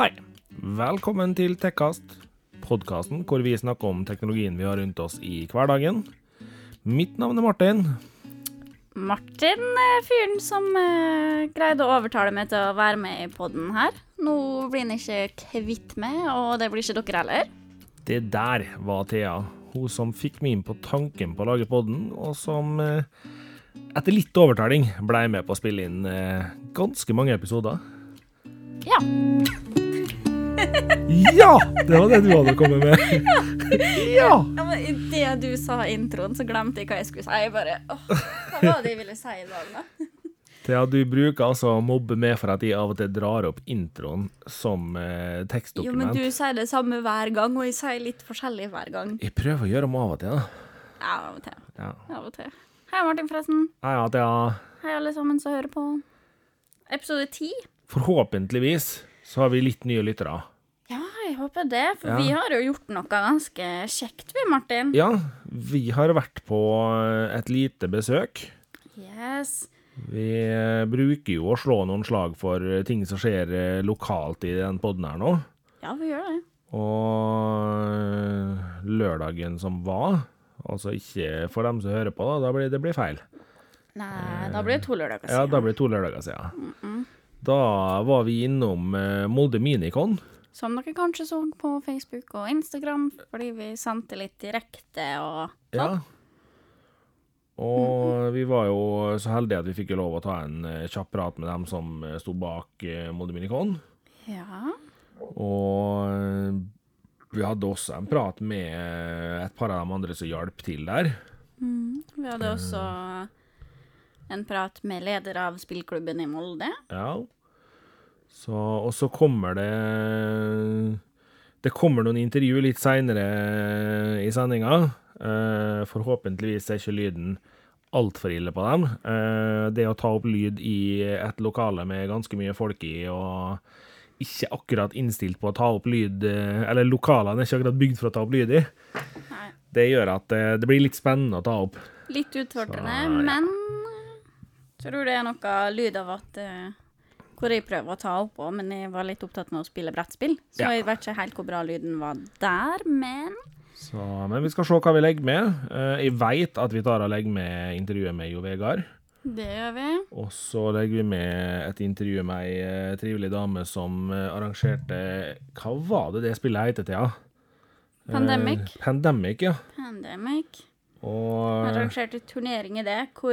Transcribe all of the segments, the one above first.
Hei. Velkommen til Tekkast, podkasten hvor vi snakker om teknologien vi har rundt oss i hverdagen. Mitt navn er Martin. Martin er fyren som eh, greide å overtale meg til å være med i podden her. Nå blir han ikke kvitt meg, og det blir ikke dere heller. Det der var Thea. Hun som fikk meg inn på tanken på å lage podden, og som eh, etter litt overtaling blei med på å spille inn eh, ganske mange episoder. Ja. Ja! Det var det du hadde kommet med. Ja! ja men Idet du sa introen, så glemte jeg hva jeg skulle si. Jeg bare, åh, Hva var det jeg ville si i dag, da? Thea, du bruker altså å mobbe meg for at jeg av og til drar opp introen som eh, Jo, men du sier det samme hver gang, og jeg sier litt forskjellig hver gang. Jeg prøver å gjøre dem av og til, da. Ja, av og til. Ja. Av og til. Hei, Martin, forresten. Ja, Thea. Hei, alle sammen som hører på. Episode ti. Forhåpentligvis så har vi litt nye lyttere. Ja, jeg håper det, for Ja. vi har jo gjort noe ganske kjekt, vi, Martin. Ja, vi har vært på et lite besøk. Yes. Vi eh, bruker jo å slå noen slag for ting som skjer eh, lokalt i den podden her nå. Ja, vi gjør det. Og eh, lørdagen som var, altså ikke for dem som hører på, da, da blir det blir feil. Nei, da blir det to lørdager siden. Ja, da blir det to lørdager siden. Da var vi innom eh, Molde Minicon. Som dere kanskje så på Facebook og Instagram, fordi vi sendte litt direkte og Ja. sånn. Og vi var jo så heldige at vi fikk jo lov å ta en eh, kjapp prat med dem som eh, sto bak Molde Minicon. Ja. Og vi hadde også en prat med et par av de andre som hjalp til der. Mm. Vi hadde også en prat med leder av spillklubben i Molde. Ja. Så, og så kommer det Det kommer noen intervju litt seinere i sendinga. Eh, forhåpentligvis er ikke lyden altfor ille på dem. Eh, det å ta opp lyd i et lokale med ganske mye folk i, og ikke akkurat innstilt på å ta opp lyd eh, Eller lokalene er ikke akkurat bygd for å ta opp lyd i. Nei. Det gjør at det blir litt spennende å ta opp. Litt utfordrende, Så, ja. men tror det er noe lyd av at eh, hvor jeg prøver å ta opp òg, men jeg var litt opptatt med å spille brettspill. Så Ja. jeg vet ikke helt hvor bra lyden var der, men Så, men vi skal se hva vi legger med. Eh, jeg veit at vi tar og legger med intervjuet med Jo Vegard. det gjør vi. Og så legger vi med et intervju med ei eh, trivelig dame som arrangerte Hva var det det spillet heter, Thea? Pandemic. Eh, Pandemic, ja. Pandemic. Og arrangerte turnering i det, hvor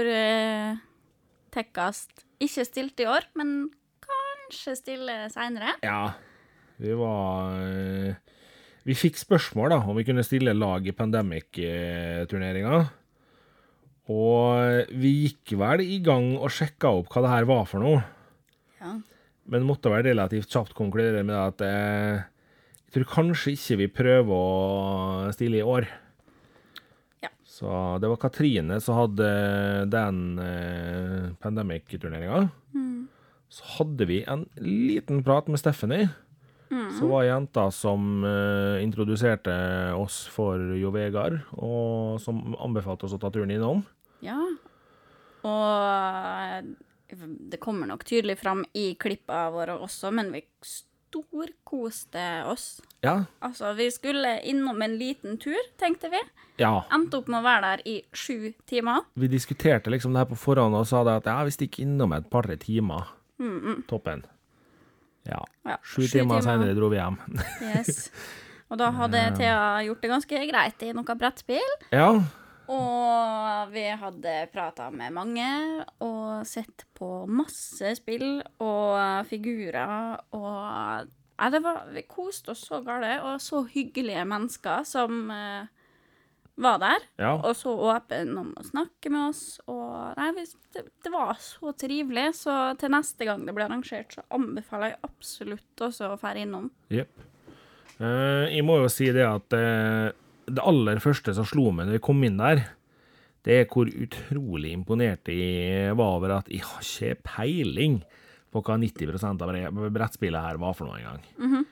Tekkast ikke stilte i år, men kanskje stille seinere. ja, vi var eh, Vi fikk spørsmål da om vi kunne stille lag i Pandemic-turneringa. Og vi gikk vel i gang og sjekka opp hva det her var for noe. Ja. Men måtte vel relativt kjapt konkludere med at eh, jeg tror kanskje ikke vi prøver å stille i år. Så det var Katrine som hadde den eh, Pandemic-turneringa. Så hadde vi en liten prat med Stephanie. Så var jenta som eh, introduserte oss for Jo Vegard, og som anbefalte oss å ta turen innom. ja. Og eh, det kommer nok tydelig fram i klippa våre også, men vi storkoste oss. Ja. Altså, vi skulle innom en liten tur, tenkte vi. ja. Endte opp med å være der i sju timer. Vi diskuterte liksom det her på forhånd og sa det at ja, vi stikker innom et par-tre timer. Toppen. Ja. Ja, Sju timer senere dro vi hjem. Yes. Og da hadde Thea gjort det ganske greit i noe brettspill. ja. Og vi hadde prata med mange og sett på masse spill og figurer og Nei, det var Vi koste oss så gale, og så hyggelige mennesker som uh, var der. Ja. Og så åpne om å snakke med oss. Og nei, vi, det, det var så trivelig, så til neste gang det blir arrangert, så anbefaler jeg absolutt også å dra innom. Jepp. Uh, jeg må jo si det at eh, det aller første som slo meg når jeg kom inn der, det er hvor utrolig imponert jeg var over at jeg har ikke peiling på hva 90% av brettspillet her var for noe engang.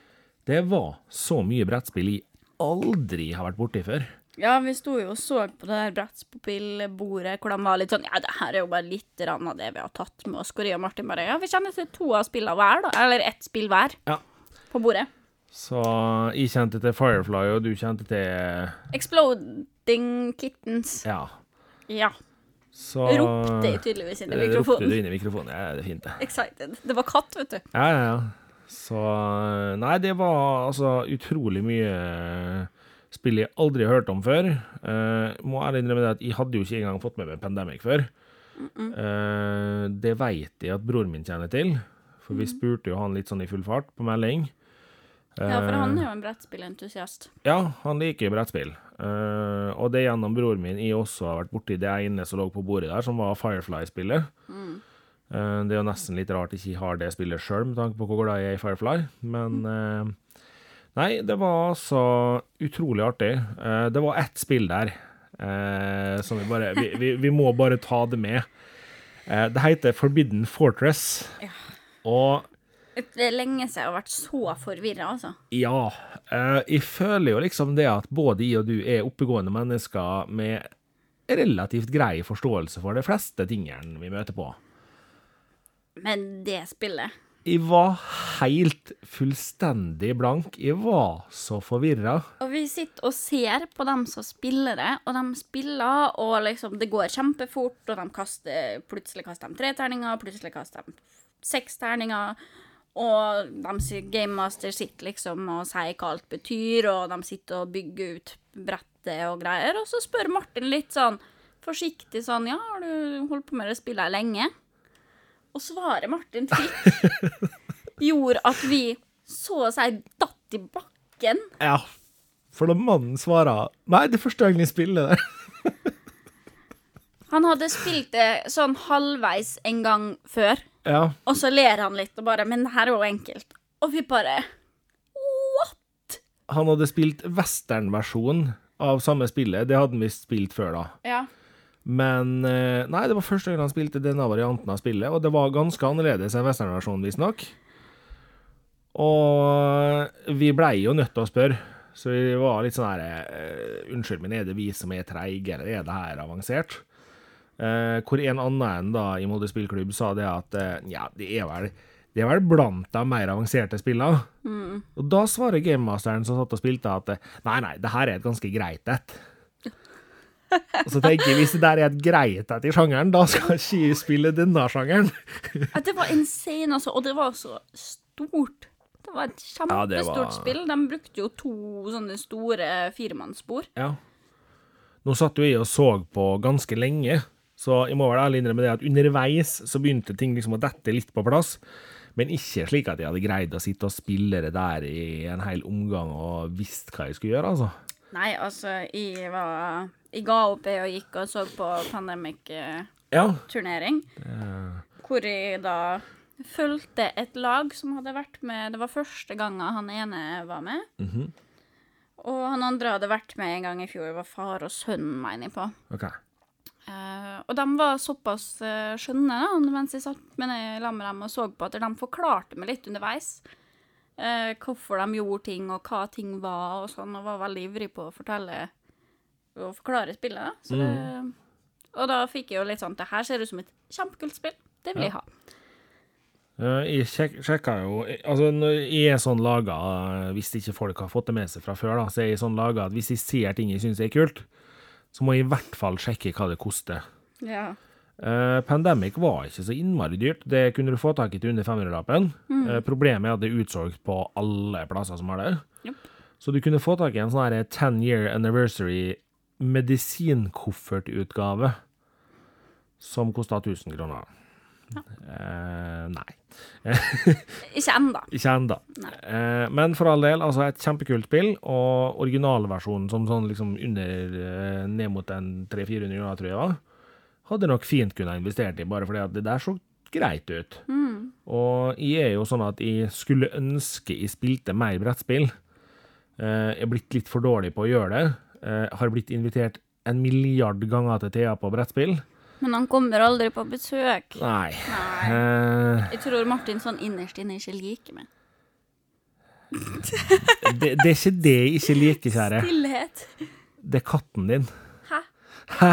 Det var så mye brettspill jeg aldri har vært borti før. Ja, vi sto jo og så på det der brettspillbordet, hvor de var litt sånn Ja, det her er jo bare litt rann av det vi har tatt med oss. Kori og Martin bare Ja, vi kjenner til to av spillene hver, da. Eller ett spill hver. Ja. på bordet. Så jeg kjente til Firefly, og du kjente til Exploding Kittens. Ja. Ja. Så Ropte jeg tydeligvis inn i mikrofonen. Ropte du inn i mikrofonen? Ja, det er fint, det. Excited. Det var katt, vet du. Ja, ja, ja. Så Nei, det var altså utrolig mye spill jeg aldri har hørt om før. Uh, må ærlig innrømme det at jeg hadde jo ikke engang fått med meg Pandemic før. Eh, det veit jeg at broren min kjenner til, for vi spurte jo han litt sånn i full fart på melding. Ja, for Eh, han er jo en brettspillentusiast. Ja, han liker brettspill. Eh, og det gjennom broren min jeg også har vært borti det ene som lå på bordet der, som var Firefly-spillet. Eh, det er jo nesten litt rart ikke jeg har det spillet sjøl, med tanke på hvor glad jeg er i Firefly. Men eh, Nei, det var altså utrolig artig. Eh, det var ett spill der eh, som vi bare vi, vi, vi må bare ta det med. Eh, det heter Forbidden Fortress. Ja. Og Det er lenge siden jeg har vært så forvirra, altså. Ja. eh, jeg føler jo liksom det at både jeg og du er oppegående mennesker med relativt grei forståelse for de fleste tingene vi møter på. Men det spillet Jeg var helt fullstendig blank. Jeg var så forvirra. Og vi sitter og ser på dem som spiller det, og de spiller, og liksom det går kjempefort, og de kaster Plutselig kaster de tre terninger, plutselig kaster de seks terninger. Og de Gamemaster sitter liksom og sier hva alt betyr, og de sitter og bygger ut brettet og greier. Og så spør Martin litt sånn forsiktig sånn Ja, har du holdt på med det spillet lenge? Og svaret Martin fikk, gjorde at vi så å si datt i bakken. Ja. For da mannen svarer Nei, det er første gang jeg spiller det. Han hadde spilt det sånn halvveis en gang før, Ja. og så ler han litt og bare Men det her er jo enkelt. Og vi bare What?! Han hadde spilt westernversjonen av samme spillet. Det hadde han visst spilt før, da. Ja. Men eh, nei, det var første gang han spilte denne varianten av spillet, og det var ganske annerledes enn westernversjonen, visstnok. Og vi blei jo nødt til å spørre, så vi var litt sånn her eh, Unnskyld, men er det vi som er treige, eller er det her avansert? Eh, hvor en annen da i Molde spillklubb sa det at eh, ja, det er vel det er vel blant de mer avanserte spillene. Og da svarer gamemasteren som satt og spilte, at eh, nei, nei, det her er et ganske greit et. Og så tenker jeg, hvis det der er et greit et i sjangeren, da skal ikke jeg spille denne sjangeren. Ja, Det var insane, altså. Og det var så stort. Det var et Ja, kjempestort var- spill. De brukte jo to sånne store firemannsspor. Ja. Nå satt jo jeg og så på ganske lenge, så jeg må vel ærlig innrømme det at underveis så begynte ting liksom å dette litt på plass. Men ikke slik at jeg hadde greid å sitte og spille det der i en hel omgang og visst hva jeg skulle gjøre, altså. Nei, altså, jeg var Jeg ga opp det og gikk og så på Pandemic-turnering. Ja. Hvor jeg da fulgte et lag som hadde vært med Det var første gangen han ene var med. Mhm. Og han andre hadde vært med en gang i fjor. Det var far og sønn, mener jeg på. OK. Eh, og de var såpass uh, skjønne da, mens jeg satt med sammen med dem og så på at de forklarte meg litt underveis. uh, hvorfor de gjorde ting, og hva ting var, og sånn, og var veldig ivrig på å fortelle og forklare spillet. da. Så det, og da fikk jeg jo litt sånn Det her ser ut som et kjempekult spill. Det vil jeg ha. Jeg sjek sjekka jo Altså, når jeg er sånn laga, hvis ikke folk har fått det med seg fra før, da, så er jeg sånn laga at hvis jeg ser ting jeg syns er kult, så må jeg i hvert fall sjekke hva det koster. Ja. Uh, Pandemic var ikke så innmari dyrt. Det kunne du få tak i til under 500-lappen. Eh, problemet er at det er utsolgt på alle plasser som har det. Yep. Så du kunne få tak i en sånn her 10 year anniversary medisinkoffertutgave som kosta 1000 kroner. Eh, nei. Ikke enda. Ikke ennå. Eh, men for all del, altså et kjempekult spill, og originalversjonen som sånn liksom under eh, ned mot en 300-400 kroner, tror jeg var, hadde nok fint kunne investert i, bare fordi at det der så greit ut. Og jeg er jo sånn at jeg skulle ønske jeg spilte mer brettspill. Eh, jeg er blitt litt for dårlig på å gjøre det. Eh, har blitt invitert en milliard ganger til Thea på brettspill. Men han kommer aldri på besøk. Nei. Nei. Eh, Jeg tror Martin sånn innerst inne ikke liker meg. det, det er ikke det jeg ikke liker, kjære. Stillhet. Det er katten din. Hæ? Hæ?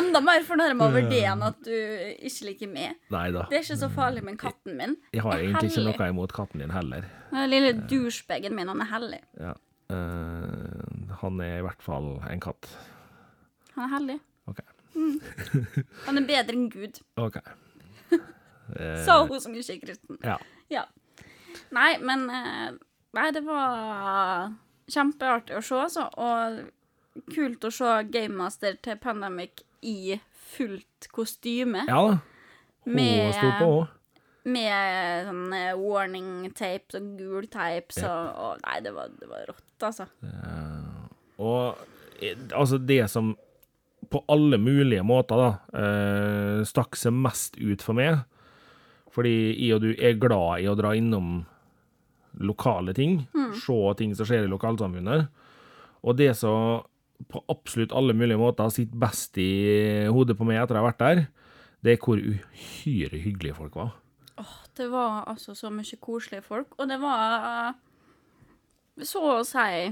Enda mer fornærma over det enn at du ikke liker meg. Nei da. Det er ikke så farlig med katten min. Jeg har er egentlig ikke noe imot katten din heller. Den lille douchebagen min, han er hellig. Ja. Eh, han er i hvert fall en katt. Han er hellig. OK. Han er bedre enn Gud, ok. Eh, sa hun som ikke er kristen. Ja. Ja. Nei, men eh, Nei, det var kjempeartig å se, altså. Og kult å se Game Master til Pandemic i fullt kostyme. ja da. Hun Med- sto på, òg. Med sånn eh, warning tapes og gul tapes og, og Nei, det var, det var rått, altså. Og eh, altså, det som på alle mulige måter da, eh, stakk seg mest ut for meg, fordi jeg og du er glad i å dra innom lokale ting, se ting som skjer i lokalsamfunnet, og det som på absolutt alle mulige måter sitter best i hodet på meg etter å ha vært der, det er hvor uhyre hyggelige folk var. Det var altså så mye koselige folk, og det var så å si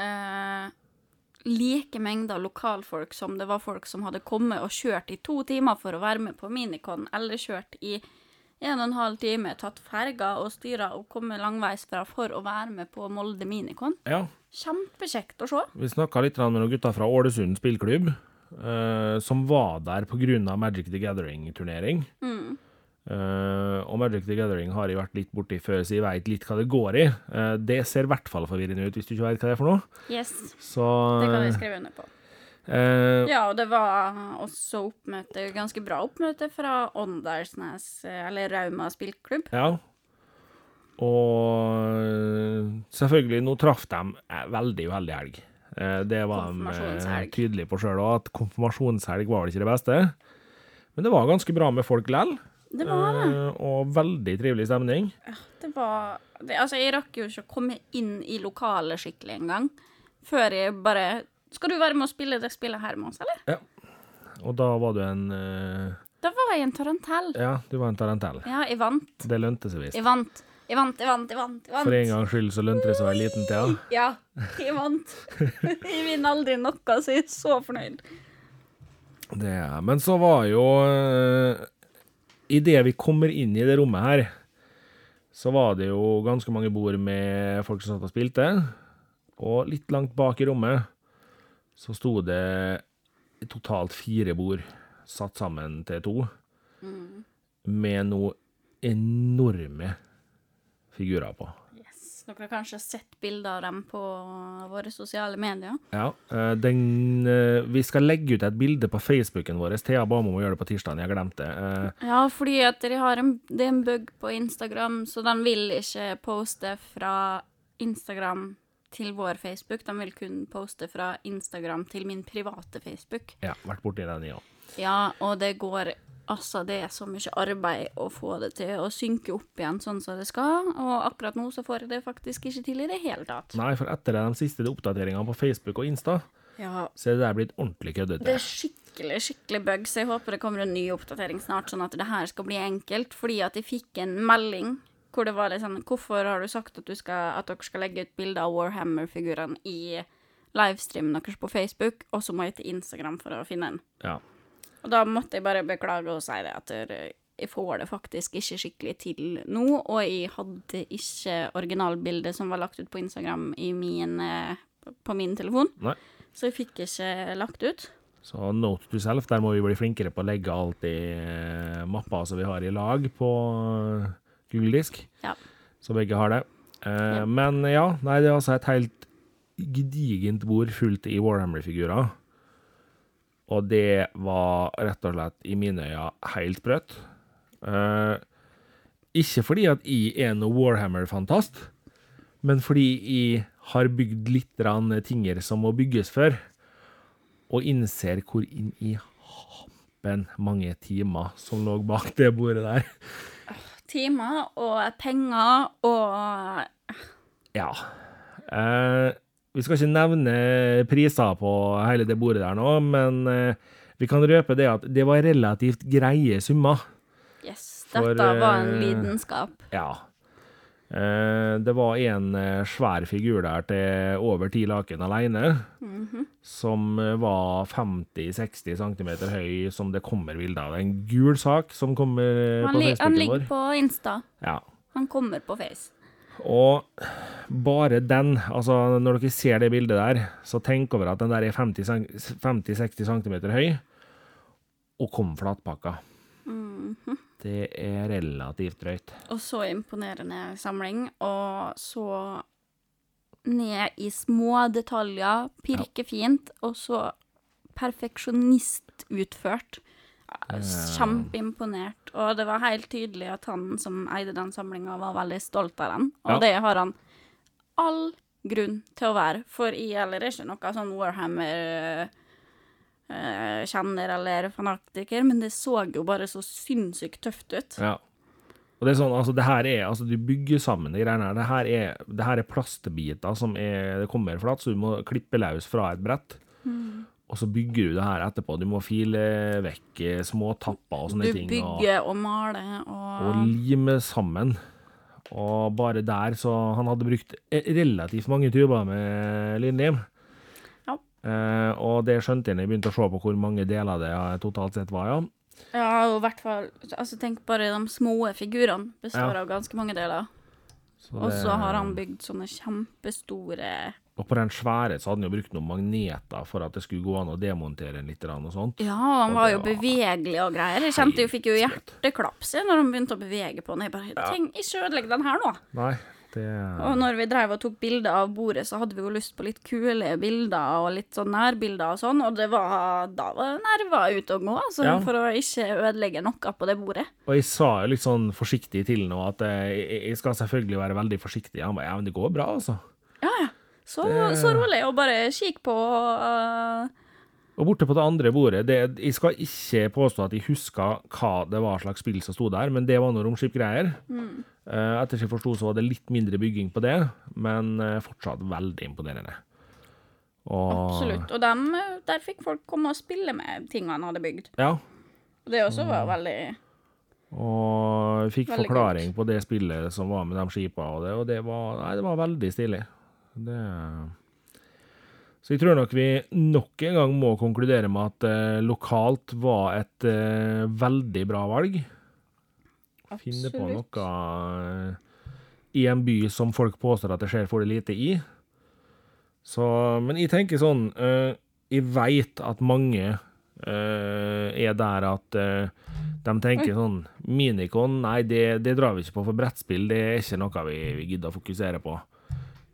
eh, like mengder lokalfolk som det var folk som hadde kommet og kjørt i to timer for å være med på Minicon, eller kjørt i en og en halv time, tatt ferga og styra og kommet langveisfra for å være med på Molde Minicon. Ja, Kjempekjekt å se. Vi snakka litt med noen gutter fra Ålesund spillklubb, eh, som var der pga. Magic the Gathering-turnering. Eh, og Magic the Gathering har jeg vært litt borti før, så jeg veit litt hva det går i. Uh, det ser i hvert fall forvirrende ut hvis du ikke veit hva det er for noe. Yes, Så det kan jeg skrive under på. Uh, Ja, og det var også oppmøte, ganske bra oppmøte fra Åndalsnes, eh, eller Rauma spillklubb. Ja. Og eh, selvfølgelig, nå traff de eh, veldig uheldig helg. Eh, Det var de eh, tydelige på sjøl òg, at konfirmasjonshelg var vel ikke det beste. Men det var ganske bra med folk lell. Det var det. Eh, Og veldig trivelig stemning. Det var det, Altså, jeg rakk jo ikke å komme inn i lokalet skikkelig engang. Før jeg bare Skal du være med å spille det spillet her med oss, eller? Ja. Og da var du en uh... Da var jeg en tarantell. Ja, du var en tarantell. Ja, jeg vant. Det lønte seg visst. Jeg vant. Jeg vant, jeg vant, jeg vant. jeg vant. For en gangs skyld så lønte det seg å være liten til. Ja. Ja, jeg vant. jeg vinner aldri noe, så jeg er så fornøyd. Det, men så var jo uh, Idet vi kommer inn i det rommet her, så var det jo ganske mange bord med folk som satt og spilte. Og litt langt bak i rommet så sto det totalt fire bord satt sammen til to. Med noe enorme figurer på. Yes. Dere har kanskje sett bilder av dem på våre sosiale medier. Ja, eh, den, eh, vi skal legge ut et bilde på Facebooken vår. Thea ba meg om å gjøre det på tirsdag, jeg glemte det. Eh, Ja, fordi har en, det er en bug på Instagram, så de vil ikke poste fra Instagram til vår Facebook. De vil kun poste fra Instagram til min private Facebook. Ja, vært borti den, ja. Ja, og det går Altså, det er så mye arbeid å få det til å synke opp igjen sånn som det skal, og akkurat nå så får jeg det faktisk ikke til i det hele tatt. Nei, for etter de siste oppdateringene på Facebook og Insta, Ja, så er det der blitt ordentlig Det er skikkelig, skikkelig bug, så jeg håper det kommer en ny oppdatering snart, sånn at det her skal bli enkelt. Fordi at jeg fikk en melding hvor det var litt sånn Hvorfor har du sagt at, du skal, at dere skal legge ut bilde av Warhammer-figurene i livestreamen deres på Facebook, og så må jeg til Instagram for å finne en? Ja. Og da måtte jeg bare beklage og si det at eh, jeg får det faktisk ikke skikkelig til nå, og jeg hadde ikke originalbildet som var lagt ut på Instagram i min, eh, på min telefon, Nei. så jeg fikk ikke lagt ut. Så note to self, der må vi bli flinkere på å legge alt i mappa mapper som vi har i lag på eh, Google Disk, Ja. så begge har det. Eh, Ja. Men ja, nei, det er altså et helt gedigent bord fullt i Warhammer-figurer. Og det var rett og slett i mine øyne helt sprøtt. Eh, ikke fordi at jeg er noe Warhammer-fantast, men fordi jeg har bygd litt tinger som må bygges før, og innser hvor inn i hampen mange timer som lå bak det bordet der. timer og penger og Ja. Eh, vi skal ikke nevne priser på hele det bordet der nå, men eh, vi kan røpe det at det var relativt greie summer. Yes, For, dette var en eh, lidenskap. Ja. Eh, det var en svær figur der til over ti laken alene, som eh, var 50-60 cm høy, som det kommer bilde av. En gul sak som kommer Han, på vår. han ligger på Insta. Ja. Han kommer på Face. Og bare den, altså når dere ser det bildet der, så tenk over at den der er 50-60 cm høy, og kom flatpakka. Mhm. Det er relativt drøyt. Og så imponerende samling, og så ned i små detaljer, pirke fint, og så perfeksjonistutført. Ja, Kjempeimponert. Og det var helt tydelig at han som eide den samlinga, var veldig stolt av den. Og Ja. det har han all grunn til å være, for jeg eller er ikke noe sånn Warhammer eh, kjenner eller fanatiker, men det så jo bare så sinnssykt tøft ut. Ja. Og det er sånn, altså det her er, altså du bygger sammen de greiene her. Det her er, det her er plastbiter som er, det kommer flatt, så du må klippe løs fra et brett. Og så bygger du det her etterpå. Du må file vekk eh, små tapper og sånne Du ting. Du bygger og maler og og lime sammen. Og bare der, så Han hadde brukt eh, relativt mange tuber med linlim. Ja. Eh, og det skjønte jeg når jeg begynte å se på hvor mange deler det totalt sett var, ja. Ja, og i hvert fall Altså, tenk bare de små figurene består Ja. av ganske mange deler. Så Og så har han bygd sånne kjempestore Og på den svære så hadde han jo brukt noen magneter for at det skulle gå an å demontere den litt og sånt. Ja, han var jo var bevegelig og greier. Jeg kjente jo, fikk jo jeg, når han begynte å bevege på den. Jeg bare Tenk, ikke ødelegg den her nå. Nei, det Og når vi drev og tok bilder av bordet, så hadde vi jo lyst på litt kule bilder og litt sånn nærbilder og sånn, og det var Da var nerver ute og gå, altså, Ja. for å ikke ødelegge noe på det bordet. Og jeg sa jo litt sånn forsiktig til nå at jeg jeg skal selvfølgelig være veldig forsiktig. Han bare ja, men det går bra, altså. Ja, ja. Så, Det- så rolig, og bare kikk på Uh... Og borte på det andre bordet, det, jeg skal ikke påstå at jeg huska hva det var slags spill som sto der, men det var noe romskipgreier. Mm. Uh, etter jeg forsto, så var det litt mindre bygging på det, men eh, fortsatt veldig imponerende. Og, Absolutt. Og dem, øh, der fikk folk komme og spille med tingene han hadde bygd. Ja, Og det også var veldig og fikk Veldig forklaring på det spillet som var med de skipa, og det, og det var, nei, det var veldig stilig. Det, så jeg tror nok vi nok en gang må konkludere med at eh, lokalt var et eh, veldig bra valg. Finne på noe eh, i en by som folk påstår at det skjer for det lite i. Så, men jeg tenker sånn uh, Jeg veit at mange uh, er der at uh, de tenker sånn Minikon, nei, det, det drar vi ikke på for brettspill. Det er ikke noe vi, vi gidder å fokusere på.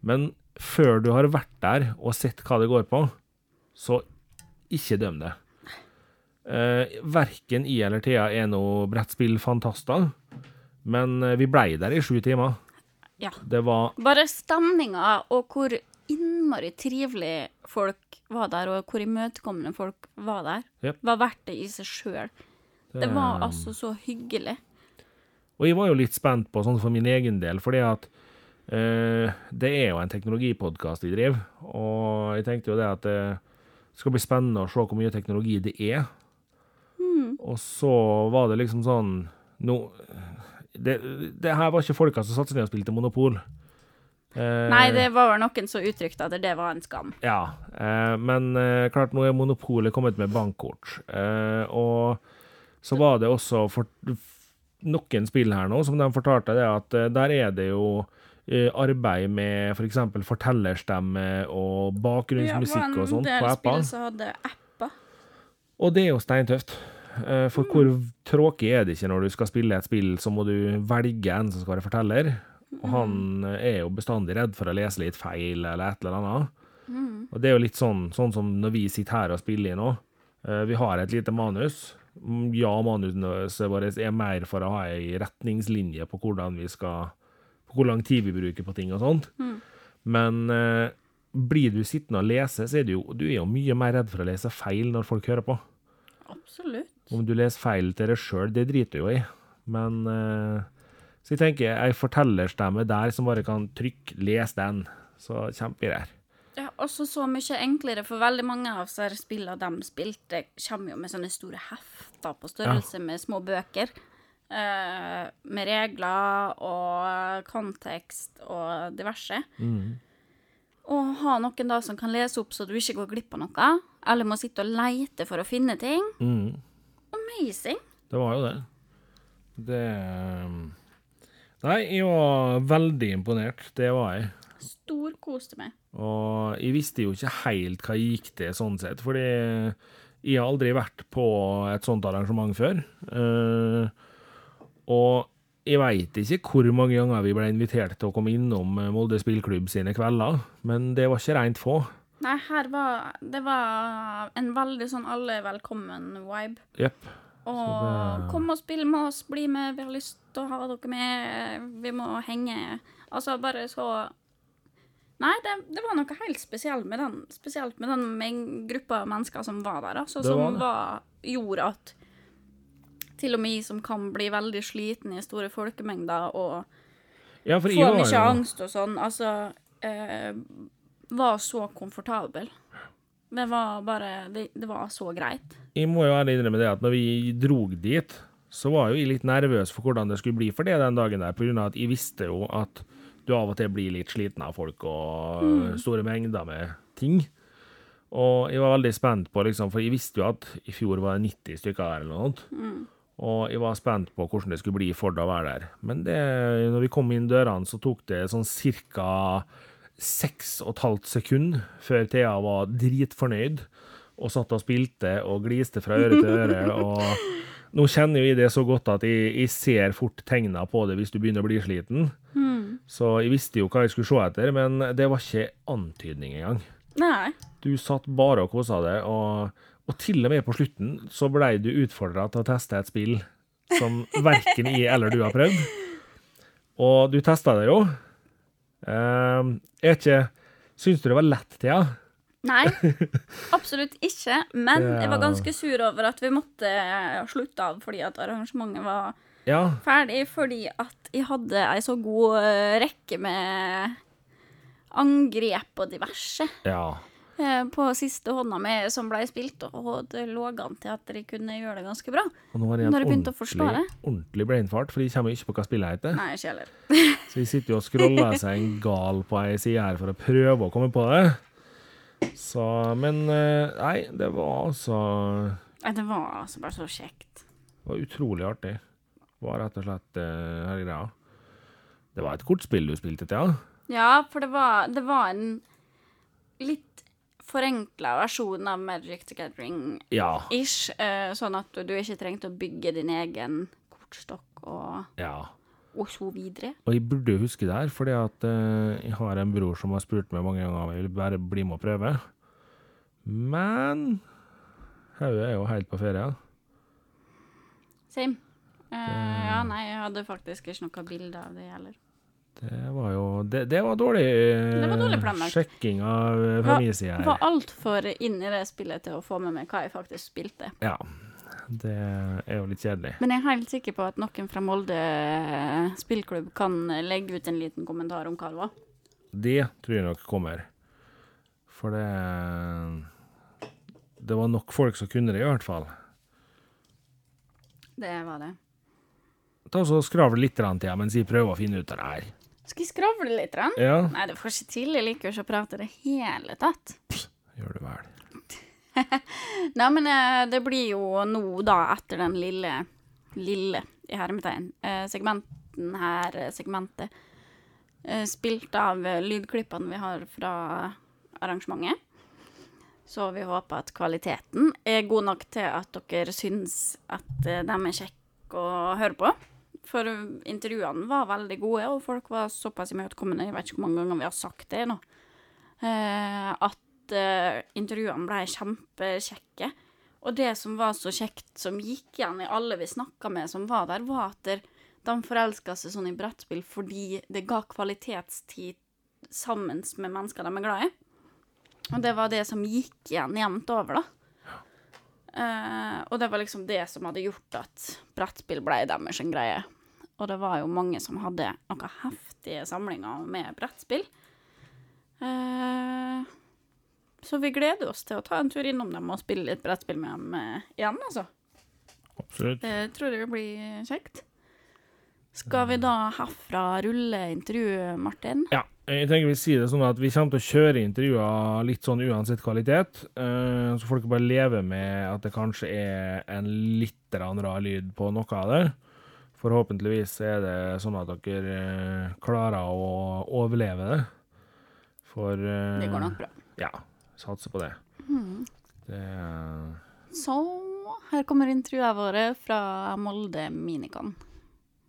Men før du har vært der og sett hva det går på, så ikke døm det. Uh, verken I eller Thea er noe brettspillfantaster, men eh, vi blei der i sju timer. Ja. Det var Bare stemninga og hvor innmari trivelig folk var der, og hvor imøtekommende folk var der, yep. var verdt det i seg sjøl. Det var altså så hyggelig. Og jeg var jo litt spent på, sånn for min egen del, fordi at eh, det er jo en teknologipodkast vi driver, og jeg tenkte jo det at det skal bli spennende å se hvor mye teknologi det er. Og så var det liksom sånn no, det, det her var ikke folka som satte seg ned og spilte Monopol. Eh, Nei, det var vel noen som uttrykte at det var en skam. Ja, eh, men eh, klart nå er monopolet kommet med bankkort. Eh, og så var det også for, noen spill her nå som de fortalte det at eh, der er det jo eh, arbeid med f.eks. For fortellerstemme og bakgrunnsmusikk og sånt på del spill som hadde apper. Og det er jo steintøft. Eh, For hvor tråkig er det ikke når du skal spille et spill, så må du velge en som skal være forteller. Og han eh, er jo bestandig redd for å lese litt feil eller et eller annet. Og det er jo litt sånn, sånn som når vi sitter her og spiller i nå. Eh, Vi har et lite manus. Mm, Ja, manuset vårt er mer for å ha ei retningslinje på hvordan vi skal På hvor lang tid vi bruker på ting og sånt. Men blir du sittende og lese, så er du jo, du er jo mye mer redd for å lese feil når folk hører på. Absolutt. Om du leser feil til deg sjøl, det driter du jo i. Men eh, Så jeg tenker ei fortellerstemme der som bare kan trykke 'les den', så kjempegreier. Ja, også så mye enklere, for veldig mange av disse spillene de spilte, kommer jo med sånne store hefter på størrelse med små bøker. Uh, med regler og kontekst og diverse. Og ha noen da som kan lese opp så du ikke går glipp av noe, eller må sitte og leite for å finne ting. Mm. Amazing. Det var jo det. Det Nei, jeg var veldig imponert. Det var jeg. Storkoste meg. Og jeg visste jo ikke helt hva jeg gikk til, sånn sett, fordi jeg har aldri vært på et sånt arrangement før. Uh, og jeg veit ikke hvor mange ganger vi ble invitert til å komme innom Molde spillklubb sine kvelder, men det var ikke rent få. Nei, her var Det var en veldig sånn alle er velkommen-vibe. Jepp. Og det- kom og spill med oss, bli med, vi har lyst til å ha dere med, vi må henge. Altså bare så Nei, det, det var noe helt spesielt med den, spesielt med den gruppa mennesker som var der, altså, Det var som var, gjorde at til og med jeg som kan bli veldig sliten i store folkemengder og Ja, få mye angst og sånn, altså eh, Var så komfortabel. Det var bare det, det var så greit. Jeg må jo ærlig innrømme det at når vi drog dit, så var jo jeg litt nervøs for hvordan det skulle bli for det den dagen der, på grunn av at jeg visste jo at du av og til blir litt sliten av folk og store mengder med ting. Og jeg var veldig spent på, liksom, for jeg visste jo at i fjor var det 90 stykker der eller noe sånt. Og jeg var spent på hvordan det skulle bli for det å være der. Men det, når vi kom inn dørene, så tok det sånn cirka seks og et halvt sekund før Thea var dritfornøyd og satt og spilte og gliste fra øre til øre. og nå kjenner jo jeg det så godt at jeg, jeg ser fort tegna på det hvis du begynner å bli sliten. Så jeg visste jo hva jeg skulle se etter, men det var ikke antydning engang. Nei. Du satt bare og kosa deg, og, og til og med på slutten så blei du utfordra til å teste et spill som verken jeg eller du har prøvd. Og du testa det jo. Uh, er ikke Syns du det var lett, Thea? Nei, absolutt ikke. Men Ja. jeg var ganske sur over at vi måtte slutte av fordi at arrangementet var Ja. ferdig. Fordi at jeg hadde ei så god eh, rekke med angrep og diverse ja. Eh, på siste hånda mi som ble spilt, og det lå an til at de kunne gjøre det ganske bra. Og nå har jeg begynt jeg å forstå det. ordentlig brainfart, for de kommer jo ikke på hva spillet heter. Nei, ikke heller. Så de sitter jo og scroller seg en gal på ei side her for å prøve å komme på det. Så, men eh, Nei, det var altså Nei, Det var altså bare så kjekt. Det var utrolig artig. Det var rett og slett uh, hele greia. Det var et kortspill du spilte til, ja? Ja, for det var, det var en litt forenkla versjon av Magic the Gathering-ish. Ja. eh, sånn at du ikke trengte å bygge din egen kortstokk og, ja. og så videre. Og jeg burde huske det her, fordi at eh, jeg har en bror som har spurt meg mange ganger om jeg vil bare bli med og prøve. Men hodet er jo helt på ferie. Same. Uh, ja, nei, jeg hadde faktisk ikke noe bilde av det heller. Det var jo Det, det var dårlig eh, Det var dårlig planlagt. sjekking av eh, fra min side her. Var altfor inn i det spillet til å få med meg hva jeg faktisk spilte. Ja. Det er jo litt kjedelig. Men jeg er helt sikker på at noen fra Molde spillklubb kan legge ut en liten kommentar om hva det var. Det tror jeg nok kommer. For det Det var nok folk som kunne det, i hvert fall. Det var det. Ta så Skravle litt til mens jeg prøver å finne ut av det her. Skal vi skravle litt? Rann? Ja, Nei, det får ikke til. Jeg liker jo ikke å prate i det hele tatt. gjør du vel. Nei, men eh, det blir jo nå, da, etter den lille, lille, i hermetegn, eh, segmenten her, eh, segmentet, spilt av lydklippene vi har fra arrangementet. Så vi håper at kvaliteten er god nok til at dere syns at de er kjekke å høre på. For intervjuene var veldig gode, og folk var såpass imøtekommende, jeg vet ikke hvor mange ganger vi har sagt det nå, eh, at eh, intervjuene ble kjempekjekke. Og det som var så kjekt, som gikk igjen i alle vi snakka med som var der, var at de forelska seg sånn i brettspill fordi det ga kvalitetstid sammen med mennesker de er glad i. Og det var det som gikk igjen jevnt over, da. Uh, og det var liksom det som hadde gjort at brettspill ble deres greie. Og det var jo mange som hadde noen heftige samlinger med brettspill. Eh, så vi gleder oss til å ta en tur innom dem og spille litt brettspill med dem eh, igjen, altså. Absolutt. Det tror jeg blir kjekt. Skal vi da herfra rulle intervjuet, Martin? Ja, jeg tenker vi sier det sånn at vi kommer til å kjøre intervjuer litt sånn uansett kvalitet. eh, Så folk bare lever med at det kanskje er en litt rar lyd på noe av det. Forhåpentligvis er det sånn at dere eh, klarer å overleve det. For eh, Det går nok bra. Ja, satser på det. det Så her kommer intervjuet våre fra Molde Minicon.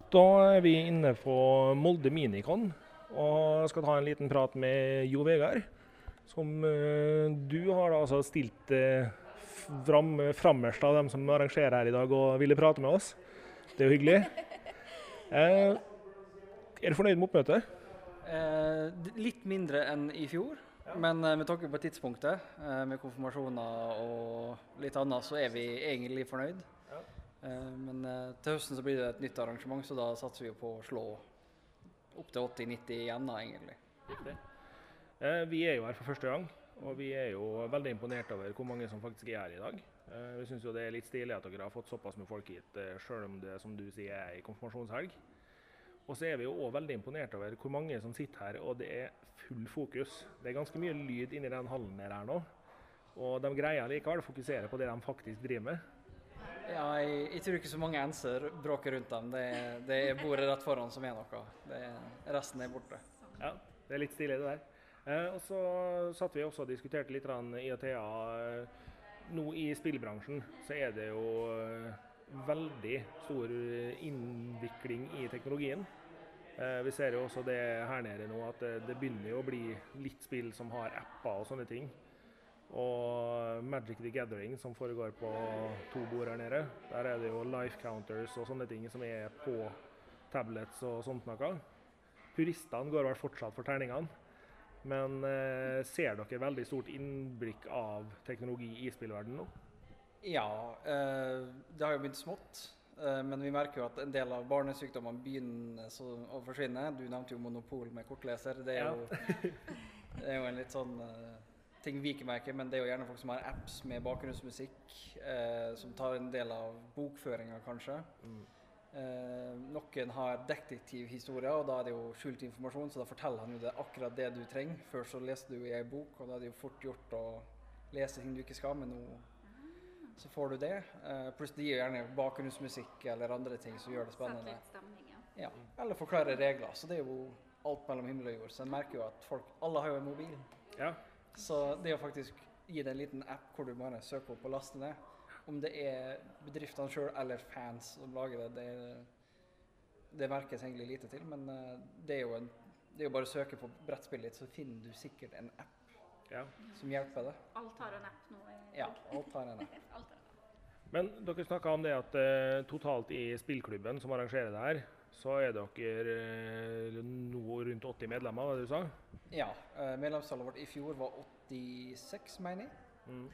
Da er vi inne på Molde Minicon og skal ta en liten prat med Jo Vegard. Som eh, du har da altså stilt eh, fram, frammerst av dem som arrangerer her i dag og ville prate med oss. Det er jo hyggelig. Eh, er du fornøyd med oppmøtet? Eh, litt mindre enn i fjor, men eh, med tanke på tidspunktet, eh, med konfirmasjoner og litt annet, så er vi egentlig fornøyd. Ja. Eh, men eh, til høsten så blir det et nytt arrangement, så da satser vi på å slå opp til 80-90 igjen, da, egentlig. Vi er jo her for første gang, og vi er jo veldig imponert over hvor mange som faktisk er her i dag. Eh, vi syns det er litt stilig at dere har fått såpass med folk hit, sjøl selv om det som du sier er en konfirmasjonshelg. Og så er vi jo òg veldig imponert over hvor mange som sitter her, og det er full fokus. Det er ganske mye lyd inni den hallen her nå. Og de greier likevel å fokusere på det de faktisk driver med. Ja, jeg, jeg tror ikke så mange enser bråker rundt dem. Det, det er bordet rett foran som er noe. Det, resten er borte. Ja, det er litt stilig det der. Eh, og så satt vi også og diskuterte litt IATA. Eh, Nå i spillbransjen så er det jo eh, veldig stor eh, innvikling i teknologien. Eh, vi ser jo også det her nede nå, at det, det begynner jo å bli litt spill som har apper og sånne ting. Og Magic the Gathering som foregår på to bord her nede, der er det jo life counters og sånne ting som er på tablets og sånt noe. Puristene går vel fortsatt for terningene. Men eh, ser dere veldig stort innblikk av teknologi i spillverdenen nå? Ja, eh, det har jo begynt smått. eh, men vi merker jo at en del av barnesykdommene begynner så, å forsvinne. Du nevnte jo monopol med kortleser. Det er, jo, det er jo en litt sånn eh, ting vi ikke merker, men det er jo gjerne folk som har apps med bakgrunnsmusikk, eh, som tar en del av bokføringa, kanskje. Mm. Eh, noen har detektivhistorier, og da er det jo skjult informasjon, så da forteller han jo det akkurat det du trenger. Før så leste du i ei bok, og da er det jo fort gjort å lese ting du ikke skal, men nå så får du det. Eh, pluss de gir gjerne bakgrunnsmusikk eller andre ting som gjør det spennende. Ja, eller forklarer regler. Så det er jo alt mellom himmel og jord. Så en merker jo at folk Alle har jo en mobil. Ja. Så det å faktisk gi deg en liten app hvor du bare søker opp og laster ned, om det er bedriftene sjøl eller fans som lager det, det, det merkes egentlig lite til. Men eh, det er jo en det er jo bare å søke på brettspillet ditt, så finner du sikkert en app ja. som hjelper deg. Alt har en app nå. Ja, alt har en app. Alt har en app. Men dere snakka om det at eh, totalt i spillklubben som arrangerer det her, så er dere eh, nå rundt 80 medlemmer, hva du sa? Ja. eh, medlemstallet vårt i fjor var 86, mener jeg. Mm.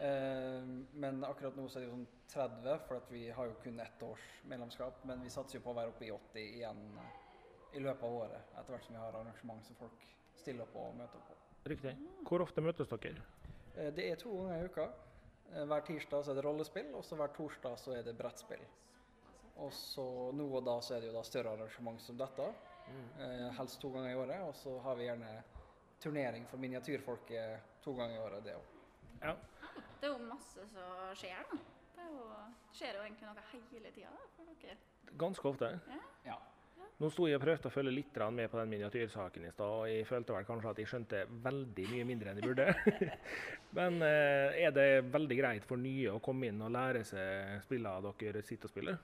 Eh, men akkurat nå så er det jo sånn 30, for vi har jo kun ett års medlemskap. Men vi satser jo på å være oppe i 80 igjen i løpet av året, etter hvert som vi har arrangement som folk stiller på og møter på. Riktig. Hvor ofte møtes dere? Eh, det er to ganger i uka. Eh, hver tirsdag så er det rollespill, og så hver torsdag så er det brettspill. Og så nå og da så er det jo da større arrangement som dette, eh, helst to ganger i året. Og så har vi gjerne turnering for miniatyrfolket to ganger i året, det òg. Ja. Det er jo masse som skjer, da. Det, er jo, det skjer jo egentlig noe hele tida for dere. Ganske ofte. Ja. Nå sto jeg og prøvde å følge litt med på den miniatyrsaken i stad, og jeg følte vel kanskje at jeg skjønte veldig mye mindre enn jeg burde. Men eh, er det veldig greit for nye å komme inn og lære seg spillene dere sitter og spiller?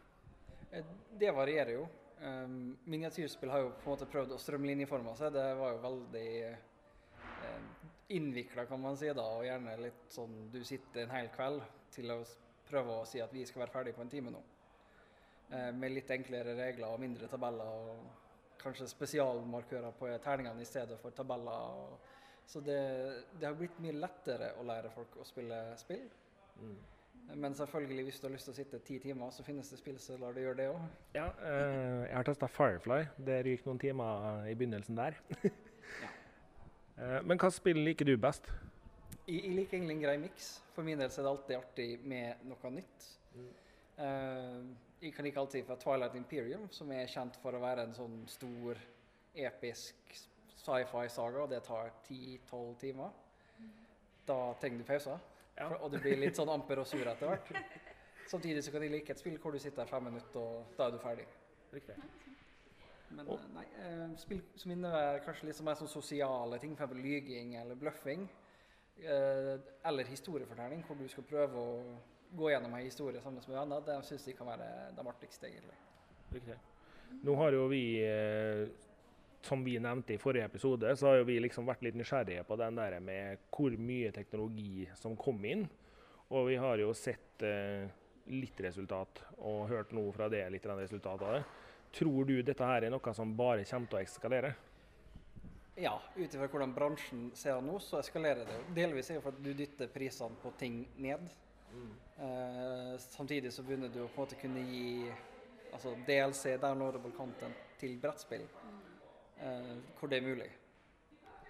Eh, Det varierer jo. Um, miniatyrspill har jo på en måte prøvd å strømlinjeforme seg. Det var jo veldig innvikla, kan man si, da, og gjerne litt sånn du sitter en hel kveld til å prøve å si at vi skal være ferdig på en time nå. Eh, med litt enklere regler og mindre tabeller, og kanskje spesialmarkører på terningene i stedet for tabeller. Og, så det, det har blitt mye lettere å lære folk å spille spill. Men selvfølgelig, hvis du har lyst til å sitte ti timer, så finnes det spill som lar deg gjøre det òg. Ja, eh, jeg har testa Firefly. Det ryker noen timer i begynnelsen der. Eh, Men hva spill liker du best? Jeg, jeg liker egentlig en grei miks. For min del er det alltid artig med noe nytt. Eh, jeg kan like alltid fra Twilight Imperium, som er kjent for å være en sånn stor, episk sci-fi-saga, og det tar 10-12 timer. Da trenger du pauser, Ja. og du blir litt sånn amper og sur etter hvert. Samtidig så kan jeg like et spill hvor du sitter fem minutter, og da er du ferdig. Riktig. Men Og- eh, nei, eh, spill som innebærer kanskje litt mer sånn sosiale ting, f.eks. lyging eller bløffing. Eh, eller historiefortelling, hvor du skal prøve å gå gjennom en historie sammen med venner. Det syns jeg kan være de artigste, egentlig. Riktig. Nå har jo vi, som vi nevnte i forrige episode, så har jo vi liksom vært litt nysgjerrige på den der med hvor mye teknologi som kom inn. Og vi har jo sett litt resultat, og hørt noe fra det litt resultat av det. Tror du dette her er noe som bare kommer til å eskalere? Ja, ut ifra hvordan bransjen ser det nå, så eskalerer det. Delvis er det for at du dytter prisene på ting ned. Eh, samtidig så begynner du å på en måte kunne gi altså DLC, downloadable content, til brettspill. eh, hvor det er mulig.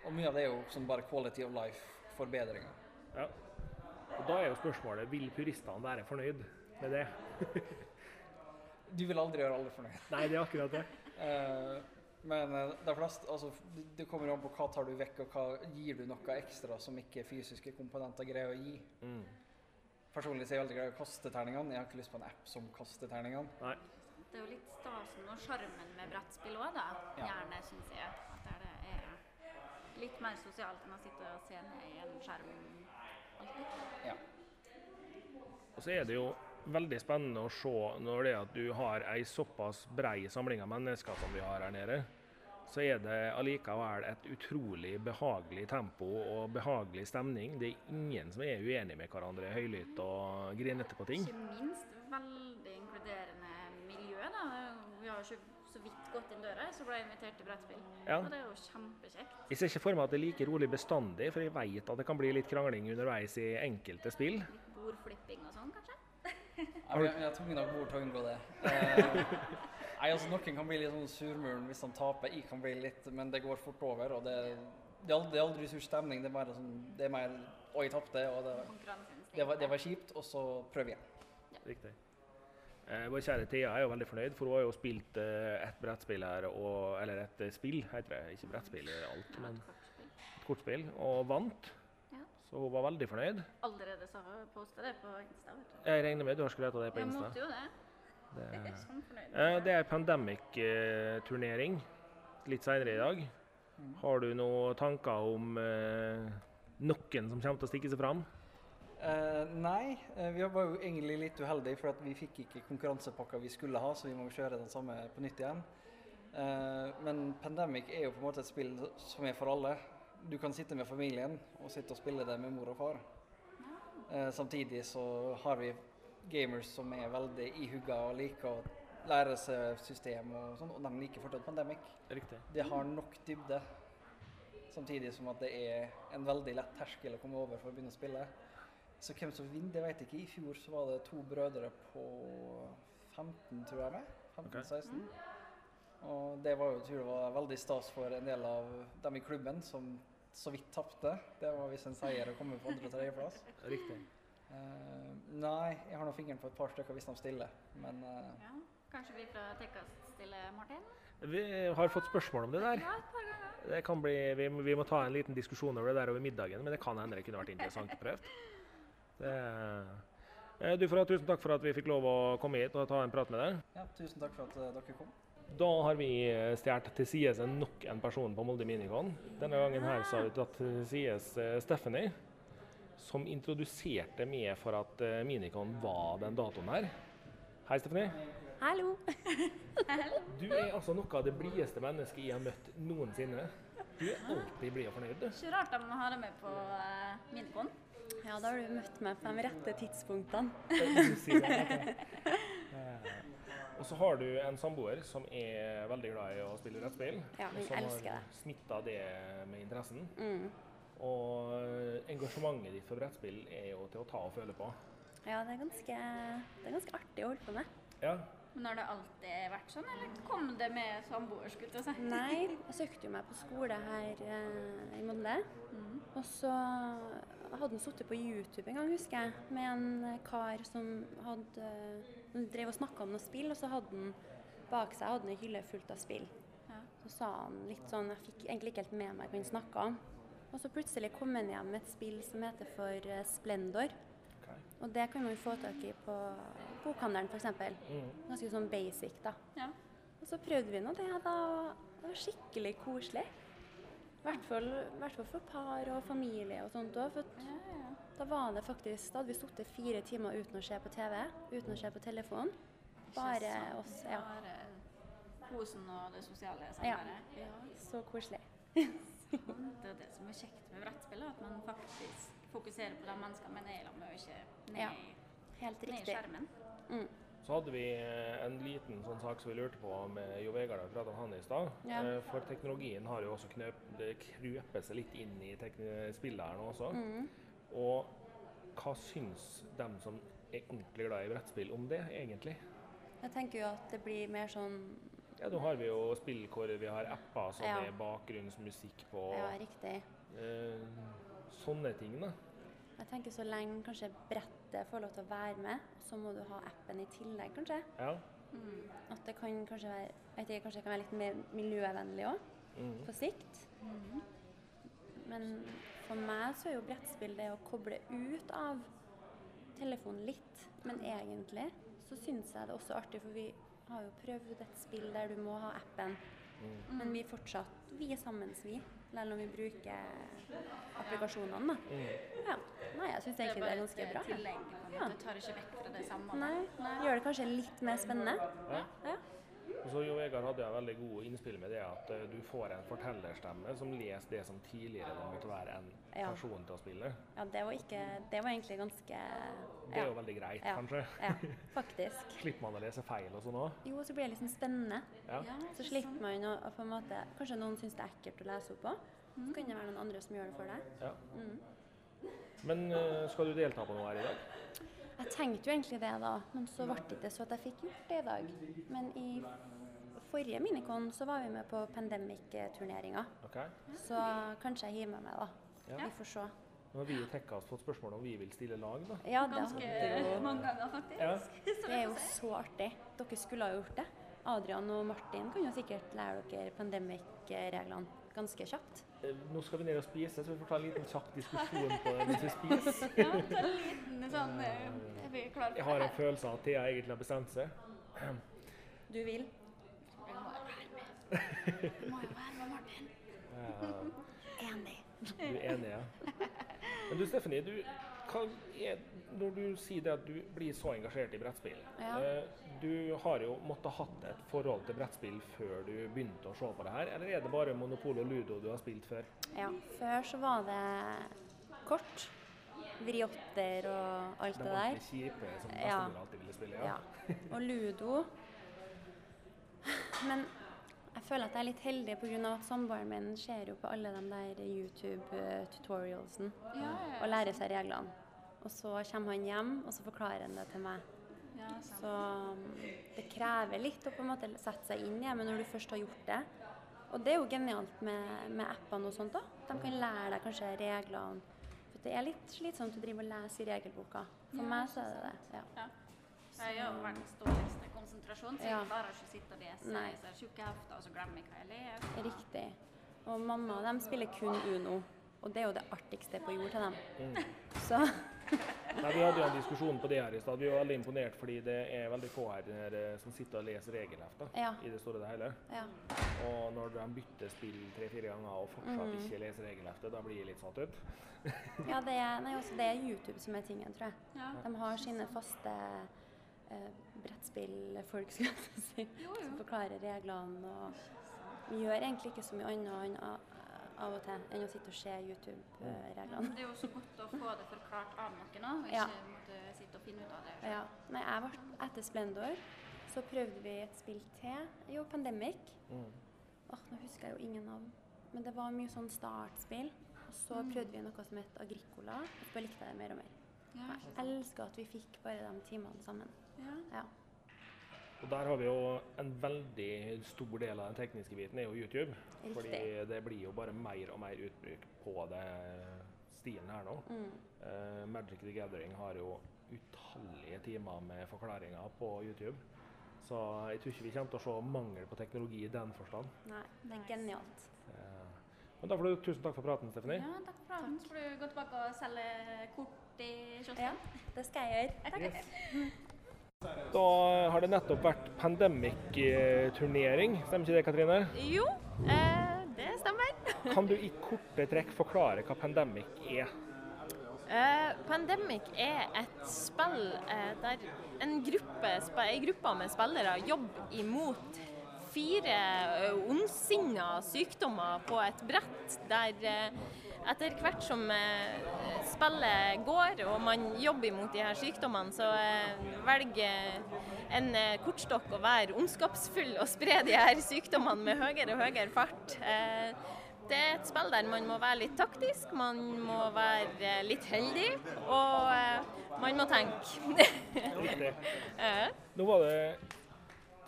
Og mye av det er jo som bare quality of life-forbedringer. Ja. Og Da er jo spørsmålet vil puristene være fornøyd med det. Du vil aldri gjøre alle fornøyd. Nei, det er akkurat det. Eh, men det er flest. altså, det- kommer jo an på hva tar du vekk, og hva gir du noe ekstra som ikke fysiske komponenter greier å gi. Mm. Personlig så er jeg veldig glad i å kaste terningene. Jeg har ikke lyst på en app som kaster terningene. Nei. Det er jo litt stasen og sjarmen med brettspill òg, da. Ja. Gjerne, syns jeg. At det er litt mer sosialt enn å sitte og se ned i en skjerm alltid. Ja. Og så er det jo veldig spennende å se når det er at du har ei såpass brei samling av mennesker som vi har her nede, så er det allikevel et utrolig behagelig tempo og behagelig stemning. Det er ingen som er uenig med hverandre høylytt og grinete på ting. Ikke minst veldig inkluderende miljø, da. Vi har ikke så vidt gått inn døra, så ble jeg invitert til brettspill. Ja. Og det er jo kjempekjekt. Jeg ser ikke for meg at det er like rolig bestandig, for jeg vet at det kan bli litt krangling underveis i enkelte spill. Litt bordflipping og sånn, kanskje. Ja, jeg, jeg tvungen av bord til å unngå det. Uh, nei, altså Noen kan bli litt sånn surmuren hvis han taper. Jeg kan bli litt, men det går fort over. og Det, det, er, aldri, det er aldri sur stemning. Det er mer sånn, det er mer Og jeg tapte, og det, det, var, det var kjipt, og så prøv igjen. Riktig. Eh, vår kjære Thea er jo veldig fornøyd, for hun har jo spilt eh, et brettspill her, og, eller et eh, spill, heter det. Ikke brettspill i alt, men et kortspill, og vant. Så hun var veldig fornøyd. Allerede så posta det på Insta. vet du. Jeg regner med du har skrevet det på Insta. Jeg måtte jo det. Det, Jeg er sånn fornøyd. Eh, det er Pandemic-turnering litt senere i dag. Har du noen tanker om eh, noen som kommer til å stikke seg fram? Uh, nei, vi var jo egentlig litt uheldige, for at vi fikk ikke konkurransepakka vi skulle ha, så vi må kjøre den samme på nytt igjen. Uh, men Pandemic er jo på en måte et spill som er for alle. Du kan sitte med familien og sitte og spille det med mor og far. Eh, samtidig så har vi gamers som er veldig ihugga og liker å lære seg system og sånn, og de liker fortsatt Pandemic. Riktig. Det har nok dybde, samtidig som at det er en veldig lett terskel å komme over for å begynne å spille. Så hvem som vinner, det vet jeg ikke. I fjor så var det to brødre på 15, tror jeg 15-16. Og det var jo, tror jeg var veldig stas for en del av dem i klubben som så vidt tapte. Det var visst en seier å komme på andre- og tredjeplass. Riktig. Uh, nei, jeg har nå fingeren på et par stykker hvis de stiller, men uh, Ja. Kanskje vi fra Tekkast stiller Martin? Vi har fått spørsmål om det der. Ja, et par ganger. Det kan bli, vi, må- vi må ta en liten diskusjon over det der over middagen, men det kan hende det kunne vært interessant prøvd. Det, eh, du får ha tusen takk for at vi fikk lov å komme hit og ta en prat med deg. ja, tusen takk for at dere kom. Da har vi eh, stjålet til sides nok en person på Molde Minicon. Denne gangen her så har vi tatt til sides eh, Stephanie, som introduserte meg for at eh, Minicon var den datoen her. Hei, Stephanie. Hallo! Du er altså noe av det blideste mennesket jeg har møtt noensinne. Du er alltid blid og fornøyd, du. Ikke rart de har deg med på uh, Minicon. Ja, da har du møtt meg på de rette tidspunktene. Og så har du en samboer som er veldig glad i å spille brettspill. Ja, hun som elsker har smitta det med interessen. Mm. Og engasjementet ditt for brettspill er jo til å ta og føle på. Ja, det er, ganske, det er ganske artig å holde på med. Ja, Men har det alltid vært sånn, eller kom det med samboer, skulle si? Nei, jeg søkte jo meg på skole her eh, i Molde. Og så hadde han sittet på YouTube en gang, husker jeg, med en kar som hadde Han drev og snakka om noe spill, og så hadde han bak seg hadde han en hylle fullt av spill. Ja. Så sa han litt sånn Jeg fikk egentlig ikke helt med meg hva han snakka om. Og så plutselig kom han hjem med et spill som heter for eh, Splendor. Okay. Og det kan man få tak i på bokhandelen f.eks. Mm. Ganske sånn basic, da. Ja. Og så prøvde vi nå det, da. Det var skikkelig koselig. I hvert fall, for par og familie og sånt òg. Ja, ja. da var det faktisk Da hadde vi sittet fire timer uten å se på TV, uten å se på telefon. Bare oss, ja. Bare kosen og det sosiale samværet. Ja. Så koselig. Det er det som er kjekt med brettspill, at man faktisk fokuserer på de menneskene man er sammen med, og ikke ned, Ja, Helt ned i skjermen. Mm. Så hadde vi eh, en liten sånn sak som vi lurte på med Jo Vegard, jeg pratet om han i stad. Ja. Eh, For teknologien har jo også knøp, det krøpet seg litt inn i spillet her nå også. Mm. Og hva syns dem som er ordentlig glad i brettspill om det, egentlig? Jeg tenker jo at det blir mer sånn Ja, Nå har vi jo spill hvor vi har apper som Ja. er bakgrunnsmusikk på. Ja, riktig. eh, sånne ting, da. Jeg tenker så lenge kanskje brettet får lov til å være med, så må du ha appen i tillegg, kanskje. Ja. At det kan kanskje være jeg vet ikke, kanskje det kan være litt mer miljøvennlig òg, Mm. på sikt. Men for meg så er jo brettspill det å koble ut av telefonen litt. Men egentlig så syns jeg det er også artig, for vi har jo prøvd et spill der du må ha appen. Mm. Men vi fortsatt vi er sammen, vi. Selv om vi bruker applikasjonene, da. Mm. Ja. Nei, jeg syns egentlig det er ganske bra. Det tillegg. Ja. måte. Tar ikke vekk fra det samme. Nei, gjør det kanskje litt mer spennende. Ja. Ja. Og så Jo Vegard hadde jo veldig gode innspill med det at eh, du får en fortellerstemme som leser det som tidligere det måtte være en Ja. person til å spille. Ja, det var, ikke, det var egentlig ganske Det er jo veldig greit, ja. kanskje. Ja, faktisk. Slipper man å lese feil og sånn òg. Jo, så blir det liksom spennende. Ja. Ja, Så slipper man å på en måte Kanskje noen syns det er ekkelt å lese opp på. Så kan det være noen andre som gjør det for deg. Ja. Mm. Men eh, skal du delta på noe her i dag? Jeg tenkte jo egentlig det, da, men så ble det ikke så at jeg fikk gjort det i dag. Men i forrige minikon så var vi med på Pandemic-turneringa. Okay. Så kanskje jeg hiver med meg, da. Ja. Vi får se. Nå har vi hekka oss på et spørsmål om vi vil stille lag, da. Ja, det Ganske det jo mange ganger, faktisk. Ja. Det er jo så artig. Dere skulle ha gjort det. Adrian og Martin kan jo sikkert lære dere pandemic-reglene ganske kjapt. Eh, Nå skal vi ned og spise, så vi får ta en liten kjapp diskusjon på det mens vi spiser. Ja, ta en liten sånn eh, Er vi klare Jeg har en følelse av at Thea egentlig har bestemt seg. Du vil? Du må jo være med. Vi må jo være med, Martin. Ja, Enig. du er enig, ja. Men du Stephanie, du, er, når du sier det at du blir så engasjert i brettspill Ja. eh, Du har jo måttet hatt et forhold til brettspill før du begynte å se på det her, eller er det bare Monopol og Ludo du har spilt før? Ja, før så var det kort. Vriotter og alt det, det der. ordentlig kjipe som Ja. alltid ville spille? Ja. Og ludo. Men jeg føler at jeg er litt heldig pga. at samboeren min ser jo på alle de der YouTube-tutorialsen Ja, ja, og lærer seg reglene. Og så kommer han hjem, og så forklarer han det til meg. Ja. Så um, det krever litt å på en måte sette seg inn i det, men når du først har gjort det Og det er jo genialt med, med appene og sånt. da. De kan lære deg kanskje reglene. For det er litt slitsomt å drive og lese i regelboka. For Ja, meg så er det det. ja. Ja. Jeg har jo verdens dårligste konsentrasjon, så jeg klarer ikke å sitte og lese Nei. så tjukke hefter, og så glemmer jeg hva jeg leser. Riktig. Og mamma de spiller kun Uno. Og det er jo det artigste på jord til dem. Mm. Så Nei, Vi hadde jo en diskusjon på det her i stad. Vi var veldig imponert fordi det er veldig få her eh, som sitter og leser regelhefter Ja. i det store og det hele. ja. Og når de bytter spill tre-fire ganger og fortsatt Mm. ikke leser regelheftet, da blir jeg litt satt ut. ja det, er, nei, også, det er YouTube som er tingen, tror jeg. Ja. De har sine faste eh, brettspillfolk, skulle jeg si, Jo, jo. som forklarer reglene. Og vi gjør egentlig ikke så mye annet enn av og til enn å sitte og se YouTube-reglene. Det er jo så godt å få det forklart av noen òg, og Ja. ikke måtte sitte og finne ut av det. Ja. Nei, jeg var, etter Splendor så prøvde vi et spill til. Jo, Pandemic. Mm. Åh, nå husker jeg jo ingen navn. Men det var mye sånn startspill. Og så prøvde vi noe som het Agricola, og så likte jeg det mer og mer. Ja, Jeg elsker at vi fikk bare de timene sammen. ja. Ja. Og der har vi jo en veldig stor del av den tekniske biten er jo YouTube. Riktig. Fordi det blir jo bare mer og mer utbruk på det stilen her nå. Mm. Uh, Magic the Gathering har jo utallige timer med forklaringer på YouTube. Så jeg tror ikke vi kommer til å se mangel på teknologi i den forstand. Nei, det er genialt. Ja. Men da får du tusen takk for praten, Stephanie. Ja, takk for praten. Så får du gå tilbake og selge kort i kiosken. Ja, det skal jeg gjøre. Da har det nettopp vært Pandemic-turnering, stemmer ikke det, Katrine? Jo, eh, det stemmer. Kan du i korte trekk forklare hva Pandemic er? Eh, Pandemic er et spill eh, der en gruppe, en gruppe med spillere jobber imot fire eh, ondsinna sykdommer på et brett der eh, etter hvert som eh, spillet går og man jobber mot de her sykdommene, så eh, velger en eh, kortstokk å være ondskapsfull og spre de her sykdommene med høyere og høyere fart. Det er et spill der man må være litt taktisk, man må være litt heldig, og man må tenke. Nå var det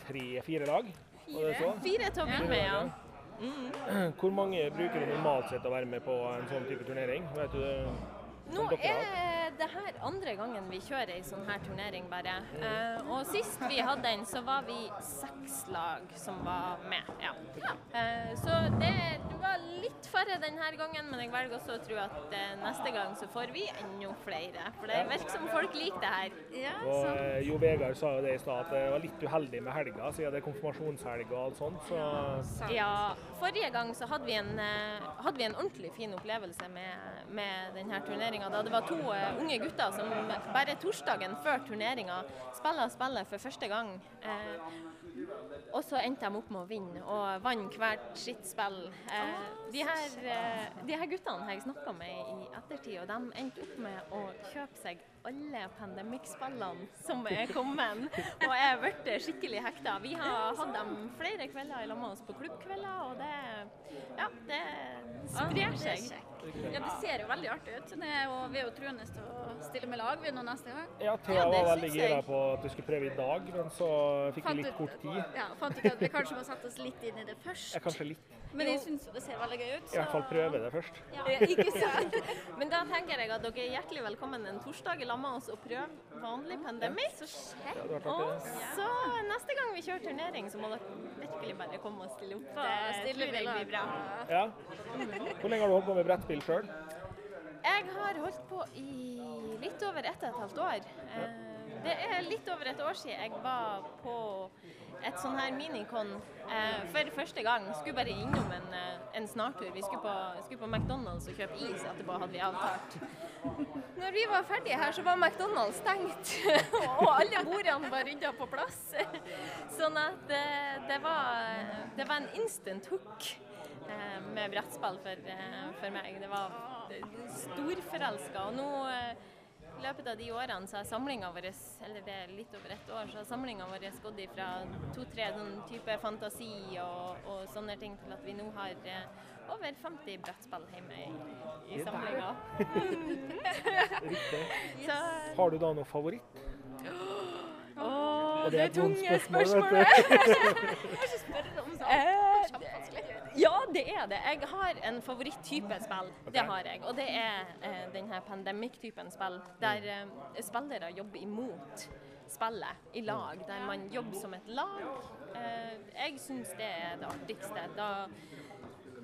tre-fire lag. Fire. Fire til å begynne med, ja. Hvor mange bruker du normalt sett å være med på en sånn type turnering? Vet du det? Nå er det her andre gangen vi kjører ei sånn her turnering, bare. Eh, og sist vi hadde den, så var vi seks lag som var med. Ja. Eh, så det, det var litt færre denne gangen, men jeg velger også å tro at eh, neste gang så får vi enda flere. For det virker som folk liker det her. Ja, Og Jo Vegard sa jo det i stad, at det var litt uheldig med helga, siden det er konfirmasjonshelg og alt sånt. Så sant. Ja, forrige gang så hadde vi en, hadde vi en ordentlig fin opplevelse med, med denne turneringa. Da det var to eh, unge gutter som bare torsdagen før turneringa spilla spillet for første gang. Eh, og så endte de opp med å vinne, og vant hvert sitt spill. Eh, de, her, de her guttene har jeg snakka med i ettertid, og de endte opp med å kjøpe seg alle Pandemic-spillene som er kommet, og er blitt skikkelig hekta. Vi har hatt dem flere kvelder i lag med oss på klubbkvelder, og det, ja, det sprer seg. Ja, det ser jo veldig artig ut. Det er jo, vi er jo truende til å stille med lag vi nå neste gang. ja, Thea Ja, det var veldig gira på at du skulle prøve i dag, men så fikk vi litt ut- kort tid. Ja, fant ut at vi kanskje må sette oss litt inn i det først. Ja, kanskje litt. Men jeg syns jo det ser veldig gøy ut. I hvert fall prøve det først. Ja. Ikke sant? Men da tenker jeg at dere er hjertelig velkommen en torsdag i lag med oss og prøve vanlig pandemi. Ja, det Og så neste gang vi kjører turnering, så må dere virkelig bare komme og stille opp. Det stiller tror jeg blir bra. Ja. Hvor lenge har du holdt på med brettspill sjøl? Jeg har holdt på i litt over ett og et halvt år. Eh, Det er litt over et år siden jeg var på et sånn her minikon eh, for første gang. Skulle bare innom en, eh, en snartur. Vi skulle på, skulle på McDonald's og kjøpe is etterpå, hadde vi avtalt. Når vi var ferdige her, så var McDonald's stengt, og alle bordene var rydda på plass. Sånn at det, det var, det var en instant hook med brettspill for, eh, for meg. Det var storforelska. Og nå eh, i løpet av de årene så har samlinga vår, eller det er litt over ett år, så har samlinga vår gått ifra to-tre sånn type fantasi og, og sånne ting til at vi nå har eh, over 50 brettspill hjemme i, i samlinga. Riktig. Har du da noe favoritt? Å, Det er tunge spørsmål, spørsmål. vet du. Eh, Ja, det er det. Jeg har en favoritttype spill. Det har jeg. Og det er eh, denne pandemic-typen spill, der eh, spillere jobber imot spillet i lag, der man jobber som et lag. Eh, jeg syns det er det artigste. Da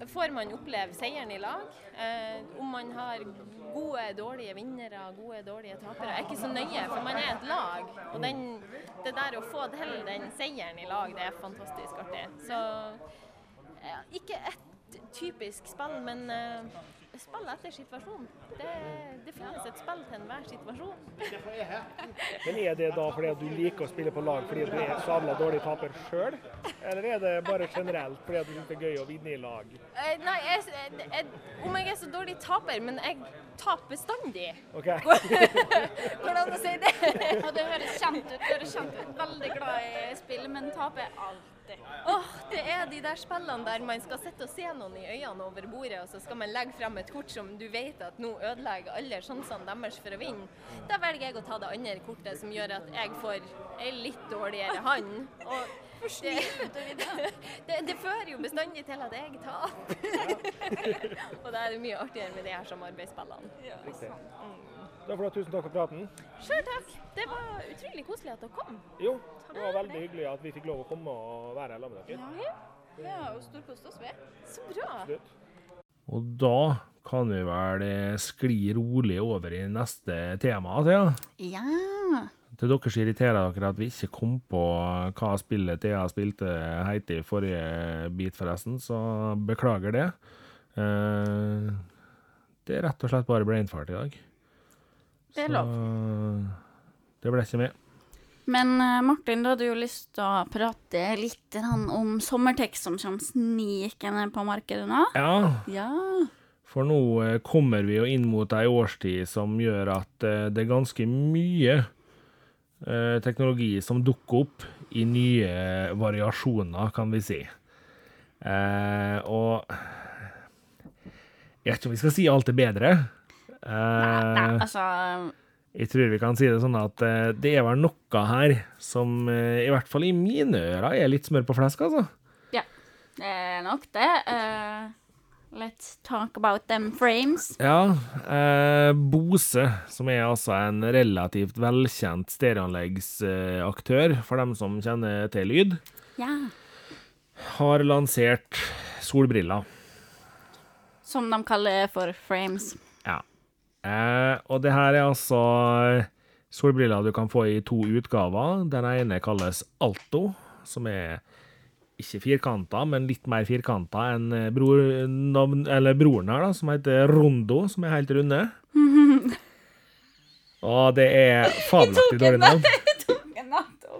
får man oppleve seieren i lag. Eh, om man har gode, dårlige vinnere, gode, dårlige tapere, er ikke så nøye, for man er et lag. Og den, det der å få til den seieren i lag, det er fantastisk artig. Så eh, ikke ett typisk spill, men eh, spill etter situasjonen. Det, det finnes et spill til enhver situasjon. Men er det da fordi at du liker å spille på lag fordi du er sabla dårlig taper sjøl? Eller er det bare generelt fordi at du syns det er gøy å vinne i lag? Eh, nei, jeg, jeg, om jeg er så dårlig taper, men jeg taper bestandig. Okay. Går det an å si det? Og det høres kjent ut. Du høres kjent ut. Veldig glad i spill, men taper alltid. Åh, det er de der spillene der man skal sitte og se noen i øynene over bordet, og så skal man legge frem et kort som du vet at nå ødelegger alle sjansene deres for å vinne. Da velger jeg å ta det andre kortet som gjør at jeg får ei litt dårligere hånd. Og det, det, det fører jo bestandig til at jeg taper. og da er det mye artigere med de her samarbeidsspillene. Riktig. Da får du ha tusen takk for praten. Sjøl takk. Det var utrolig koselig at dere kom. Jo, det var veldig hyggelig at vi fikk lov å komme og være her sammen med dere. Ja, vi har jo storkost oss, vi. Så bra. Absolutt. Og da kan vi vel eh, skli rolig over i neste tema, Thea. Ja. Til dere som irriterer dere at vi ikke kom på hva spillet Thea spilte heit i forrige bit, forresten, så beklager det. Eh, Det er rett og slett bare brainfart i dag. Det er lov. Så det ble ikke med. Men eh, Martin, du hadde jo lyst til å prate litt om sommertekst som kommer snikende på markedet nå. Ja, Ja. For nå eh, kommer vi jo inn mot ei årstid som gjør at eh, det er ganske mye teknologi som dukker opp i nye variasjoner, kan vi si. Og jeg vet ikke om vi skal si alt er bedre. Nei, Eh, altså jeg tror vi kan si det sånn at eh, det er vel noe her som eh, i hvert fall i mine ører er litt smør på flesk, altså. Ja. Det er nok det. Uh, let's talk about them frames. Ja, Uh, Bose, som er altså en relativt velkjent stereoanleggsaktør, for dem som kjenner til lyd, Ja. har lansert solbriller. Som de kaller for frames. Eh, og det her er altså solbriller du kan få i to utgaver. Den ene kalles Alto, som er ikke firkanta, men litt mer firkanta enn eh, bror, navn, eller broren her, da, som heter Rondo, som er helt runde. Og det er fabelaktig dårlig navn.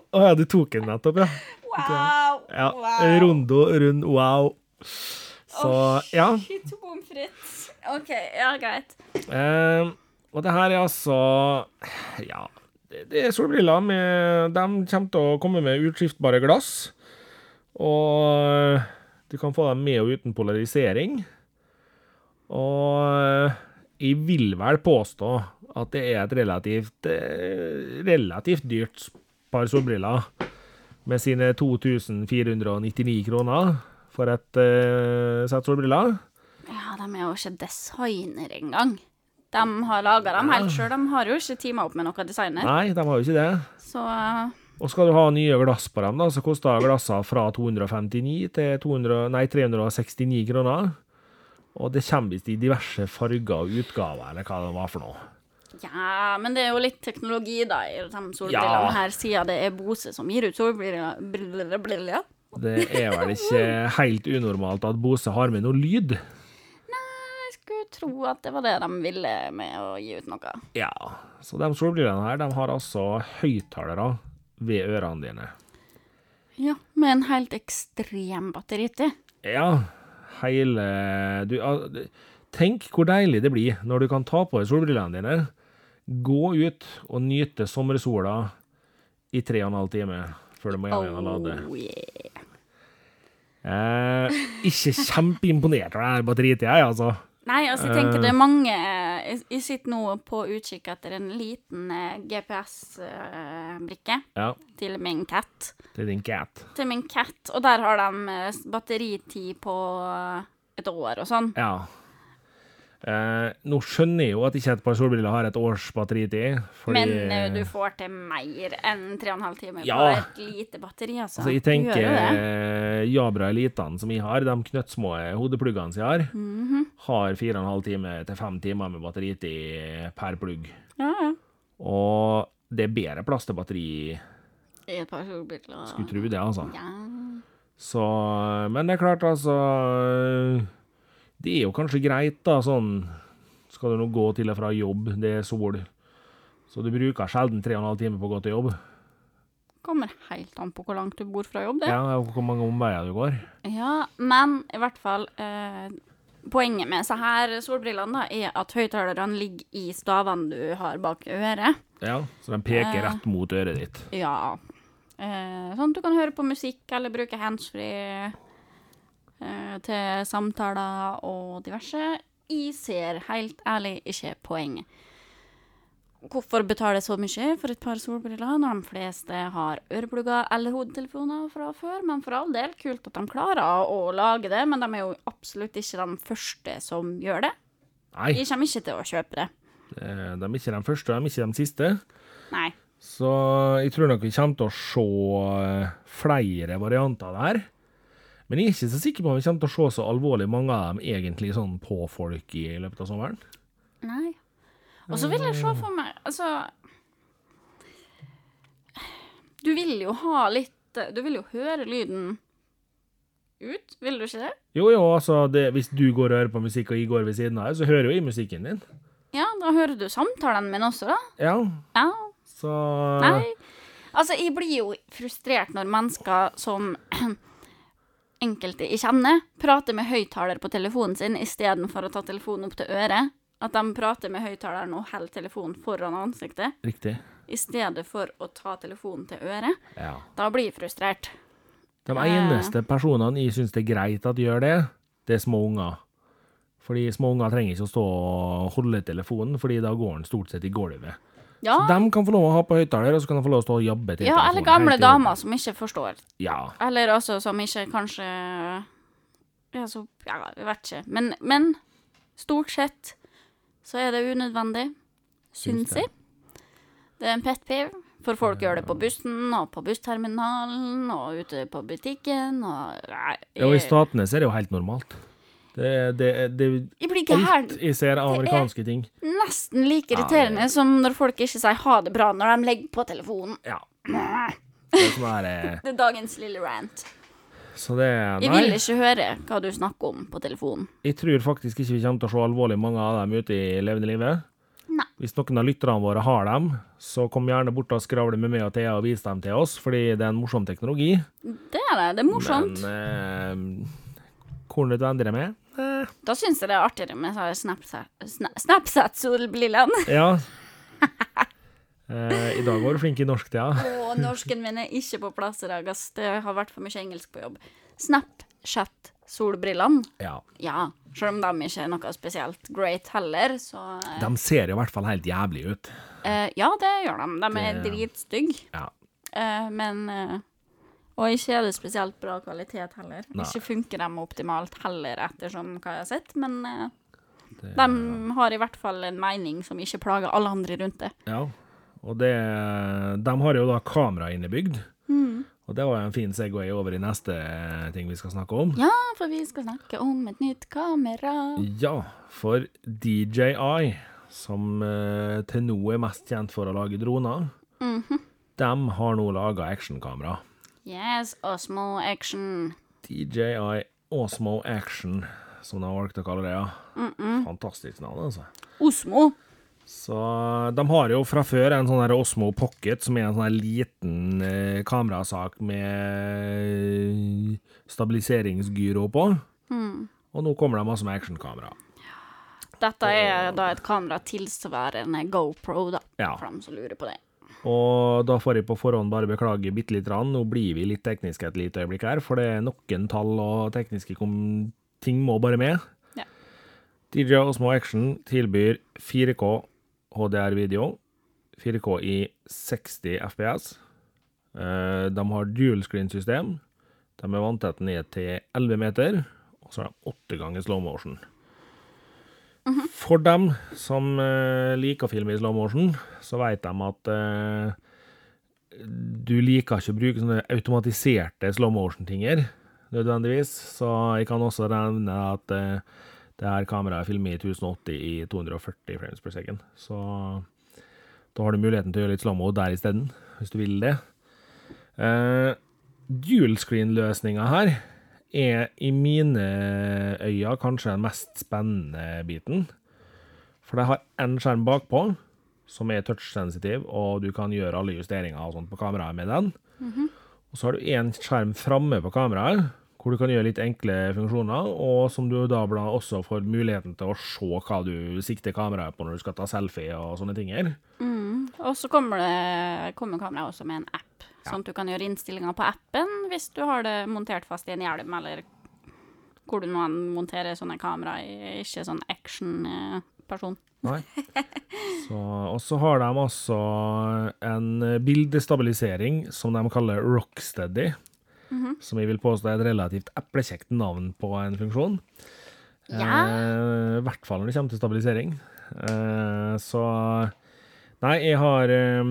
Å ja, du tok den nettopp, ja. Wow! ja. Rondo, rund, wow. Så ja. Shit, pommes frites. OK, ja, greit. Eh, og det her er altså Ja, det, det er solbriller. Med, de kommer til å komme med utskiftbare glass. Og du kan få dem med og uten polarisering. Og jeg vil vel påstå at det er et relativt, eh, relativt dyrt par solbriller. Med sine 2499 kroner for et uh, sett solbriller. Ja, de er jo ikke designer engang. De har laga dem helt sjøl. De har jo ikke teama opp med noen designer. Nei, de har jo ikke det. Så eh, Og skal du ha nye glass på dem, da, så koster glassene fra 259 til 200, nei, 369 kroner. Og det kommer visst i diverse farger og utgaver, eller hva det var for noe. Ja, men det er jo litt teknologi, da, i de solbrillene Ja. her, siden det er Bose som gir ut solbriller. briller- briller. Det er vel ikke helt unormalt at Bose har med noe lyd. Skulle tro at det var det de ville med å gi ut noe. Ja, så de solbrillene her, de har altså høyttalere ved ørene dine. Ja, med en helt ekstrem batteritid. Ja, hele du, Tenk hvor deilig det blir når du kan ta på deg solbrillene dine, gå ut og nyte sommersola i tre og en halv time før du må hjem igjen og lade. Oh, yeah. Eh, ikke kjempeimponert over denne batteritida, jeg, altså. Nei, altså, jeg tenker det er mange Jeg, jeg sitter nå på utkikk etter en liten eh, GPS-brikke Ja, til min cat. er din cat. Til min cat, og der har de eh, batteritid på eh, et år og sånn. Ja. Eh, nå skjønner jeg jo at ikke et par solbriller har et års batteritid, fordi Men eh, du får til mer enn 3,5 timer Ja. på et lite batteri, altså. Så jeg tenker eh, Jabra Elitene som jeg har, de knøttsmå hodepluggene som jeg har, Mhm. har 4,5 timer til 5 timer med batteritid per plugg. Ja, ja. Og det er bedre plass til batteri, I et par solbriller. skulle tro det, altså. Ja. Så Men det er klart, altså Det er jo kanskje greit, da, sånn Skal du nå gå til og fra jobb, det er sol, så du bruker sjelden 3,5 timer på å gå til jobb. Kommer helt an på hvor langt du bor fra jobb, det. Ja, og hvor mange omveier du går. Ja, men i hvert fall eh, Poenget med så her solbrillene da, er at høyttalerne ligger i stavene du har bak øret. Ja, Så de peker Eh. rett mot øret ditt. Ja. Eh, sånn at du kan høre på musikk eller bruke handsfree til samtaler og diverse. Jeg ser helt ærlig ikke poenget. Hvorfor betale så mye for et par solbriller når de fleste har øreplugger eller hodetelefoner fra før? Men for all del, kult at de klarer å lage det, men de er jo absolutt ikke de første som gjør det. Nei, De kommer ikke til å kjøpe det. Eh, De er ikke de første, de er ikke de siste. Nei. Så jeg tror nok vi kommer til å se eh, flere varianter der. Men jeg er ikke så sikker på om vi kommer til å se så alvorlig mange av dem egentlig sånn på folk i løpet av sommeren. Nei. Og så vil jeg se for meg Altså Du vil jo ha litt Du vil jo høre lyden ut, vil du ikke det? Jo, jo, altså, det, hvis du går og hører på musikk, og jeg går ved siden av, så hører jo jeg musikken din. Ja, da hører du samtalen min også, da. Ja, Ja. så Nei. Altså, jeg blir jo frustrert når mennesker som enkelte jeg kjenner, prater med høyttaler på telefonen sin istedenfor å ta telefonen opp til øret. At de prater med høyttaleren og holder telefonen foran ansiktet, Riktig. i stedet for å ta telefonen til øret. Ja. Da blir jeg frustrert. De eneste personene jeg syns det er greit at gjør det, det er små unger. Fordi små unger trenger ikke å stå og holde telefonen, fordi da går den stort sett i gulvet. Ja, Så de kan få lov å ha på høyttaler, og så kan de få lov å stå og jabbe til ja eller gamle damer som ikke forstår. Ja. Eller altså som ikke kanskje Ja, så Ja, jeg vet ikke. Men, men stort sett så er det unødvendig, syns jeg. Det er en pet peeve. For folk gjør det på bussen og på bussterminalen og ute på butikken og Nei, ja, og i statene så er det jo helt normalt. Det, det, det, jeg blir gæren. alt jeg ser av amerikanske ting. nesten like Ja, irriterende som når folk ikke sier ha det bra når de legger på telefonen. Ja. Det er Det er dagens lille rant. Så det Jeg vil ikke høre hva du snakker om på telefonen. Jeg tror faktisk ikke vi kommer til å se alvorlig mange av dem ute i levende livet. Nei. Hvis noen av lytterne våre har dem, så kom gjerne bort og skravle med meg og Thea og vis dem til oss, fordi det er en morsom teknologi. Det er det. Det er morsomt. Men eh, hvor nødvendig det er? Eh, Da syns jeg det er artigere med Snapchat-solbrillene. Snapchat-solbrillene. ja. Eh, I dag var du flink i norsk, ja. Å, norsken min er ikke på plass i dag, ass. Det har vært for mye engelsk på jobb. Snapchat-solbrillene. Ja. Ja, selv om de ikke er noe spesielt great heller, så eh, De ser i hvert fall helt jævlig ut. eh, Ja, det gjør de. De er Det- dritstygge. Ja. Eh, men eh, Og ikke er det spesielt bra kvalitet heller. Nei. Ikke funker de optimalt heller, ettersom hva jeg har sett, men eh, Det, de har i hvert fall en mening som ikke plager alle andre rundt det. ja. Og det De har jo da kamera innebygd. Mm. Og det var en fin Segway over i neste ting vi skal snakke om. Ja, for vi skal snakke om et nytt kamera. Ja, for DJI, som eh, til nå er mest kjent for å lage droner, Mhm. de har nå laga actionkamera. Yes, Osmo Action. DJI Osmo Action, som de har valgt å kalle det. ja. Fantastisk navn, altså. Osmo. Så de har jo fra før en sånn her Osmo Pocket, som er en sånn her liten eh, kamerasak med stabiliseringsgyro på. Og nå kommer de altså med actionkamera. Dette er da et kamera tilsvarende GoPro, da. Ja. For dem som lurer på det. Og da får jeg på forhånd bare beklage bitte lite grann. Nå blir vi litt tekniske et lite øyeblikk her, for det er noen tall og tekniske ting må bare med. Ja. DJ Osmo Action tilbyr 4K HDR-video, 4K i 60 FPS. Eh, De har dual screen-system. De er vanntett ned til 11 meter, og så er de 8 ganger slow motion. For dem som uh, liker å filme i slow motion, så vet de at uh, du liker ikke å bruke sånne automatiserte slow motion-tinger, nødvendigvis. Så jeg kan også nevne at uh, det her kameraet filmer i 1080 i 240 frames per second. Så da har du muligheten til å gjøre litt slow-mo der isteden, hvis du vil det. Uh, dual screen-løsninga her er i mine øyne kanskje den mest spennende biten. For det har én skjerm bakpå, som er touch-sensitiv, og du kan gjøre alle justeringer og sånt på kameraet med den. Og så har du én skjerm framme på kameraet, hvor du kan gjøre litt enkle funksjoner, og som du da blant også får muligheten til å se hva du sikter kameraet på når du skal ta selfie og sånne ting. Mm. Og så kommer, det, kommer kameraet også med en app, sånn at du kan gjøre innstillinger på appen hvis du har det montert fast i en hjelm, eller hvor du nå enn monterer sånne kamera. Er ikke sånn action-person. Nei. Så, og så har de også en bildestabilisering som de kaller Rocksteady. Som jeg vil påstå er et relativt eplekjekt navn på en funksjon. Ja. Eh, I hvert fall når det kommer til stabilisering. Eh, så Nei, jeg har eh,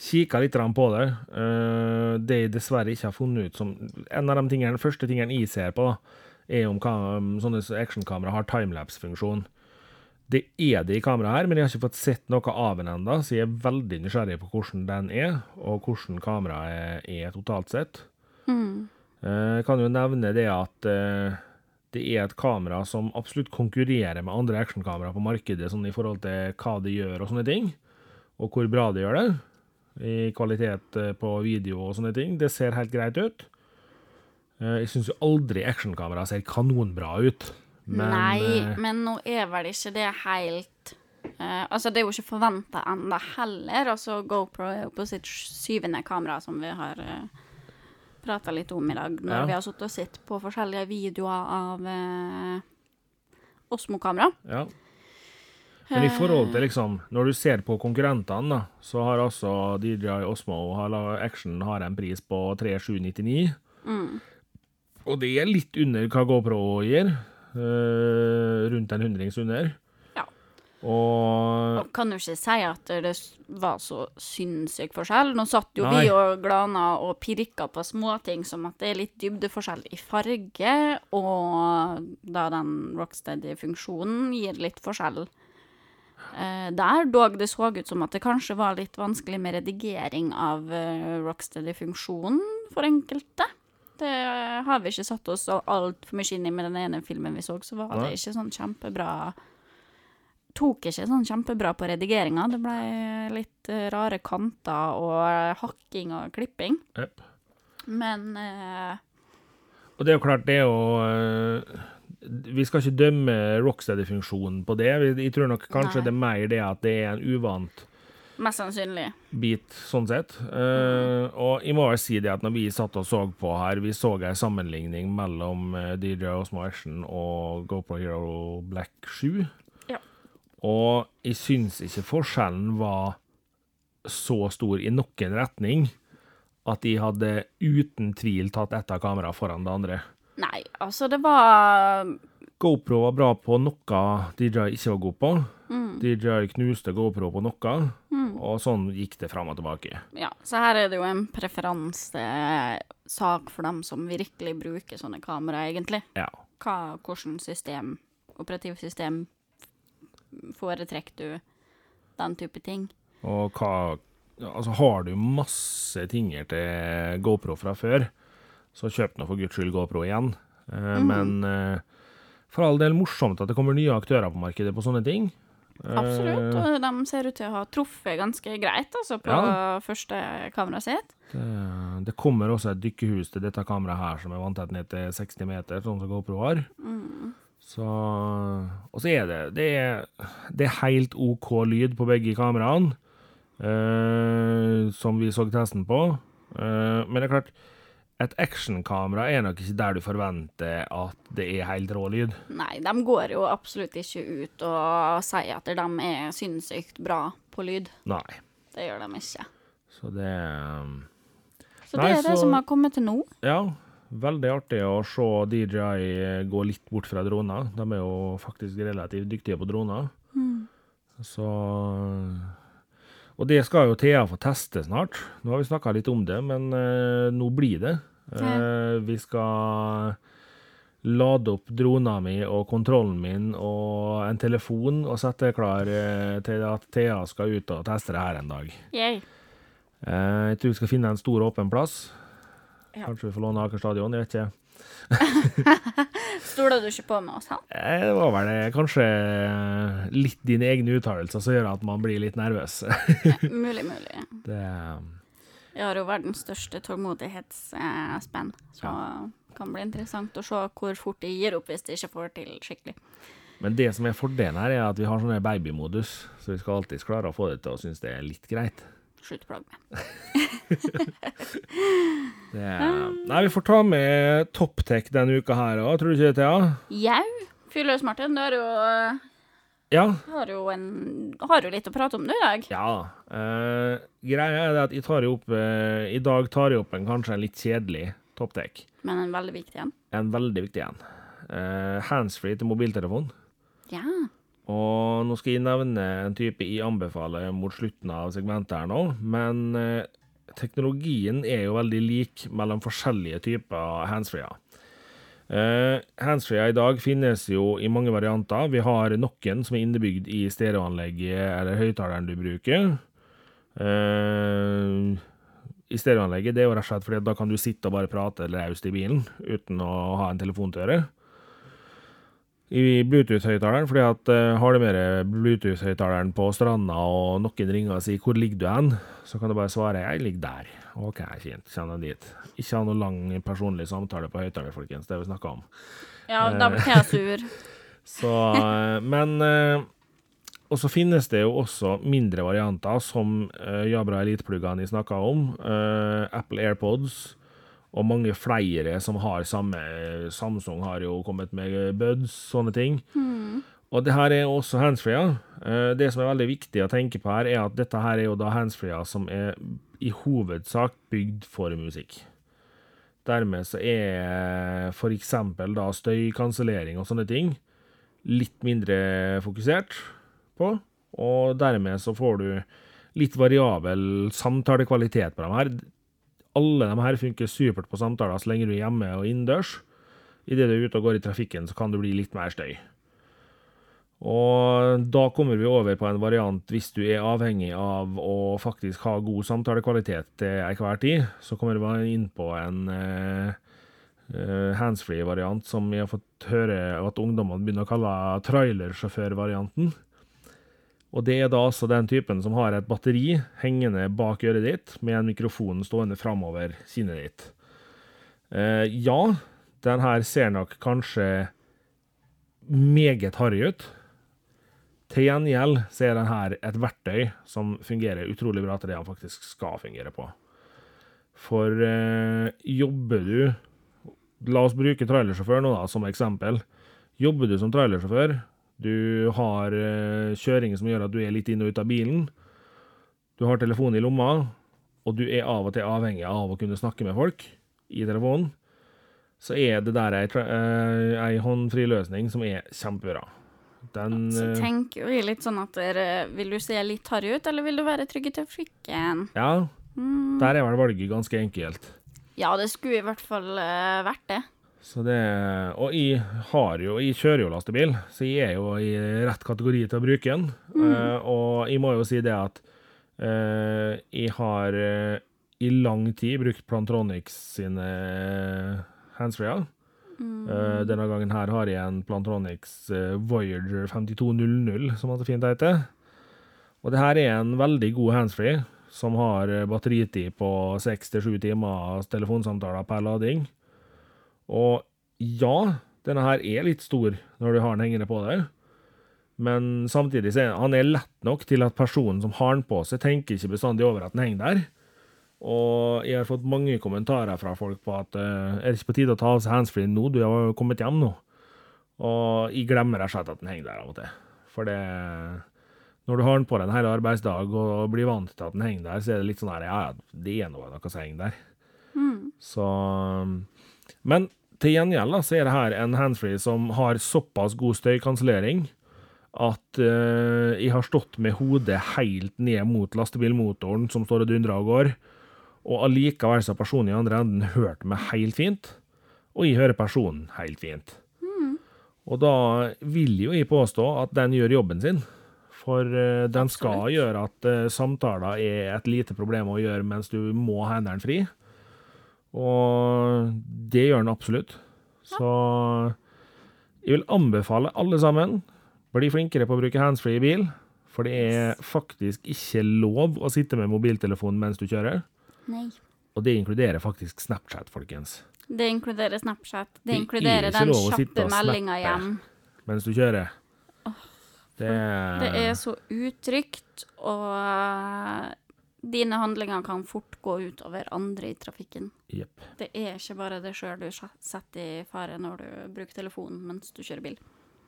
kikka litt på det. Eh, det jeg dessverre ikke har funnet ut som En av de tingene, første tingene jeg ser på, da, er om sånne actionkamera har timelapse-funksjon. Det er det i kameraet her, men jeg har ikke fått sett noe av den ennå, så jeg er veldig nysgjerrig på hvordan den er, og hvordan kameraet er totalt sett. Mm. Eh, Jeg kan jo nevne det at eh, det er et kamera som absolutt konkurrerer med andre actionkamera på markedet, sånn i forhold til hva det gjør og sånne ting, og hvor bra det gjør det, i kvalitet eh, på video og sånne ting. Det ser helt greit ut. Eh, Jeg syns jo aldri actionkamera ser kanonbra ut. Men, Nei, eh, men nå er vel ikke det helt Uh, Altså, det er jo ikke forventa ennå heller. Altså, GoPro er jo på sitt syvende kamera, som vi har uh, prata litt om i dag, når Ja. vi har sittet og sett på forskjellige videoer av eh, Osmo-kamera. Ja. Men i forhold til liksom Når du ser på konkurrentene, da, så har altså DJI Osmo og Action har en pris på 3799. Mm. Og det er litt under hva GoPro gir. eh, rundt en hundrings under. Og Og kan jo ikke si at det var så sinnssyk forskjell. Nå satt jo Nei. vi og glana og pirka på småting som at det er litt dybdeforskjell i farge, og da den Rocksteady-funksjonen gir litt forskjell eh, der. Dog det så ut som at det kanskje var litt vanskelig med redigering av eh, Rocksteady-funksjonen for enkelte. Det har vi ikke satt oss altfor mye inn i med den ene filmen vi så, så var det ikke sånn kjempebra tok ikke sånn kjempebra på redigeringa. Det ble litt eh, rare kanter og hakking og klipping. Yep. Men eh, Og det er jo klart, det er jo eh, Vi skal ikke dømme Rocksteady-funksjonen på det. Jeg tror nok kanskje Nei. det er mer det at det er en uvant mest sannsynlig. bit, sånn sett. Eh, og jeg må vel si det at når vi satt og så på her, vi så en sammenligning mellom DJ Osmo Action og GoPro Hero Black 7. Og jeg syns ikke forskjellen var så stor i noen retning at de hadde uten tvil tatt ett av kameraene foran det andre. Nei, altså, det var GoPro var bra på noe DJI ikke var god på. mm, DJI knuste GoPro på noe, og sånn gikk det fram og tilbake. Ja, så her er det jo en preferansesak for dem som virkelig bruker sånne kamera, egentlig. Ja. Hva, hvordan system, operativsystem, foretrekker du den type ting? Og hva Altså, har du masse tinger til GoPro fra før, så kjøp nå for guds skyld GoPro igjen. Eh, Men eh, for all del morsomt at det kommer nye aktører på markedet på sånne ting. Eh, Absolutt, og de ser ut til å ha truffet ganske greit, altså, på Ja. første kameraet sitt. Det, det kommer også et dykkehus til dette kameraet her som er vanntett ned til 60 meter, sånn som GoPro har. Så Og så er det det er, det er helt OK lyd på begge kameraene, eh, som vi så testen på. Eh, men det er klart, et actionkamera er nok ikke der du forventer at det er helt rå lyd. Nei, de går jo absolutt ikke ut og sier at de er sinnssykt bra på lyd. Nei. Det gjør de ikke. Så det um, Så det er det så- som har kommet til nå. Ja, veldig artig å se DJI gå litt bort fra droner. De er jo faktisk relativt dyktige på droner. Så Og det skal jo Thea få teste snart. Nå har vi snakka litt om det, men uh, nå blir det. Uh, vi skal lade opp drona mi og kontrollen min og en telefon og sette klar eh, til at Thea skal ut og teste det her en dag. Yay. Jeg tror vi skal finne en stor, åpen plass. Ja. Kanskje vi får låne Aker stadion, jeg vet ikke. Stoler du ikke på med oss, han? Eh, Det var vel det. kanskje litt dine egne uttalelser som gjør at man blir litt nervøs. mulig, mulig. Det, Jeg har jo verdens største tålmodighetsspenn, så det kan bli interessant å se hvor fort de gir opp hvis de ikke får til skikkelig. men det som er fordelen her, er at vi har sånn babymodus, så vi skal alltids klare å få det til å synes det er litt greit. Slutt plage med. Det, nei, vi får ta med Toptech denne uka her òg, tror du ikke det, Thea? Jau, Fyrløs Martin, du har jo, Ja. har jo, en, har jo litt å prate om nå i dag. Ja. Uh, greia er det at jeg tar opp uh, I dag tar jeg opp en kanskje en litt kjedelig topptek. Men en veldig viktig en. En veldig viktig en. Uh, Handsfree til mobiltelefon. Ja. Og nå skal jeg nevne en type jeg anbefaler mot slutten av segmentet her nå, men eh, teknologien er jo veldig lik mellom forskjellige typer handsfree-er. Uh, handsfree i dag finnes jo i mange varianter. Vi har noen som er innebygd i stereoanlegget eller høyttaleren du bruker. Uh, I stereoanlegget det er jo rett og slett fordi da kan du sitte og bare prate eller raust i bilen uten å ha en telefon til øret i Bluetooth-høyttaleren, fordi at uh, har du med Bluetooth-høyttaleren på stranda, og noen ringer og sier 'hvor ligger du hen', så kan du bare svare 'jeg ligger der'. OK, fint, kjenner dit. Ikke ha noe lang personlig samtale på høyttaler, folkens, det vi snakka om. Ja, da blir jeg sur. så, uh, men uh, Og så finnes det jo også mindre varianter, som Jabra Elite-pluggene vi snakka om. Apple AirPods og mange flere som har samme Samsung har jo kommet med buds, sånne ting. Mm. Og det her er også handsfree. Eh, det som er veldig viktig å tenke på her, er at dette her er jo da handsfree som er i hovedsak bygd for musikk. Dermed så er f.eks. da støykansellering og sånne ting litt mindre fokusert på, og dermed så får du litt variabel samtalekvalitet på dem her alle de her funker supert på samtaler så lenge du er hjemme og innendørs. Idet du er ute og går i trafikken, så kan det bli litt mer støy. Og da kommer vi over på en variant hvis du er avhengig av å faktisk ha god samtalekvalitet til enhver tid. Så kommer vi inn på en uh, handsfree-variant som vi har fått høre at ungdommene begynner å kalle trailersjåfør-varianten. Og det er da altså den typen som har et batteri hengende bak øret ditt, med en mikrofon stående framover kinnet ditt. Eh, ja, den her ser nok kanskje meget harry ut. Til gjengjeld så er den her et verktøy som fungerer utrolig bra til det han faktisk skal fungere på. For eh, jobber du La oss bruke trailersjåfør nå da, som eksempel. Jobber du som trailersjåfør, du har kjøringer kjøring som gjør at du er litt inn og ut av bilen. Du har telefonen i lomma, og du er av og til avhengig av å kunne snakke med folk i telefonen. Så er det der ei, uh, ei håndfri løsning som er kjempebra. Den Så eh, tenker vi litt sånn at dere, Vil du se litt harry ut, eller vil du være trygg i trafikken? Ja, mm. der er vel valget ganske enkelt. Ja, det skulle i hvert fall vært det. Så det, og jeg har jo, jeg kjører jo lastebil, så jeg er jo i rett kategori til å bruke den. Mm. Uh, og jeg må jo si det at uh, jeg har uh, i lang tid brukt Plantronics sine handsfreer. Mm. denne gangen her har jeg en Plantronics Voyager 5200, som det fint heter. Og det her er en veldig god handsfree, som har batteritid på seks til sju timer telefonsamtaler per lading. Og ja, denne her er litt stor når du har den hengende på deg, men samtidig så er han er lett nok til at personen som har den på seg, tenker ikke bestandig over at den henger der. Og jeg har fått mange kommentarer fra folk på at uh, er det ikke på tide å ta av seg handsfree nå, du har jo kommet hjem nå. Og jeg glemmer rett og slett at den henger der av og til. For det Når du har den på deg en hel arbeidsdag og blir vant til at den henger der, så er det litt sånn her Ja, det er noe, noe som henger der. Mm. Så men til gjengjeld så er det her en handsfree som har såpass god støykansellering at uh, jeg har stått med hodet helt ned mot lastebilmotoren som står og dundrer og går, og allikevel så har personen i andre enden hørt meg helt fint, og jeg hører personen helt fint. Mm. Og da vil jo jeg påstå at den gjør jobben sin. For uh, den skal gjøre at uh, samtaler er et lite problem å gjøre mens du må hendene fri. Og det gjør den absolutt. Så jeg vil anbefale alle sammen bli flinkere på å bruke handsfree i bil. For det er faktisk ikke lov å sitte med mobiltelefonen mens du kjører. Nei. Og det inkluderer faktisk Snapchat, folkens. Det inkluderer Snapchat. Det, det inkluderer den kjappe meldinga hjem. Mens du kjører. det, det er så utrygt, og dine handlinger kan fort gå ut over andre i trafikken. Yep. Det er ikke bare deg sjøl du setter i fare når du bruker telefonen mens du kjører bil.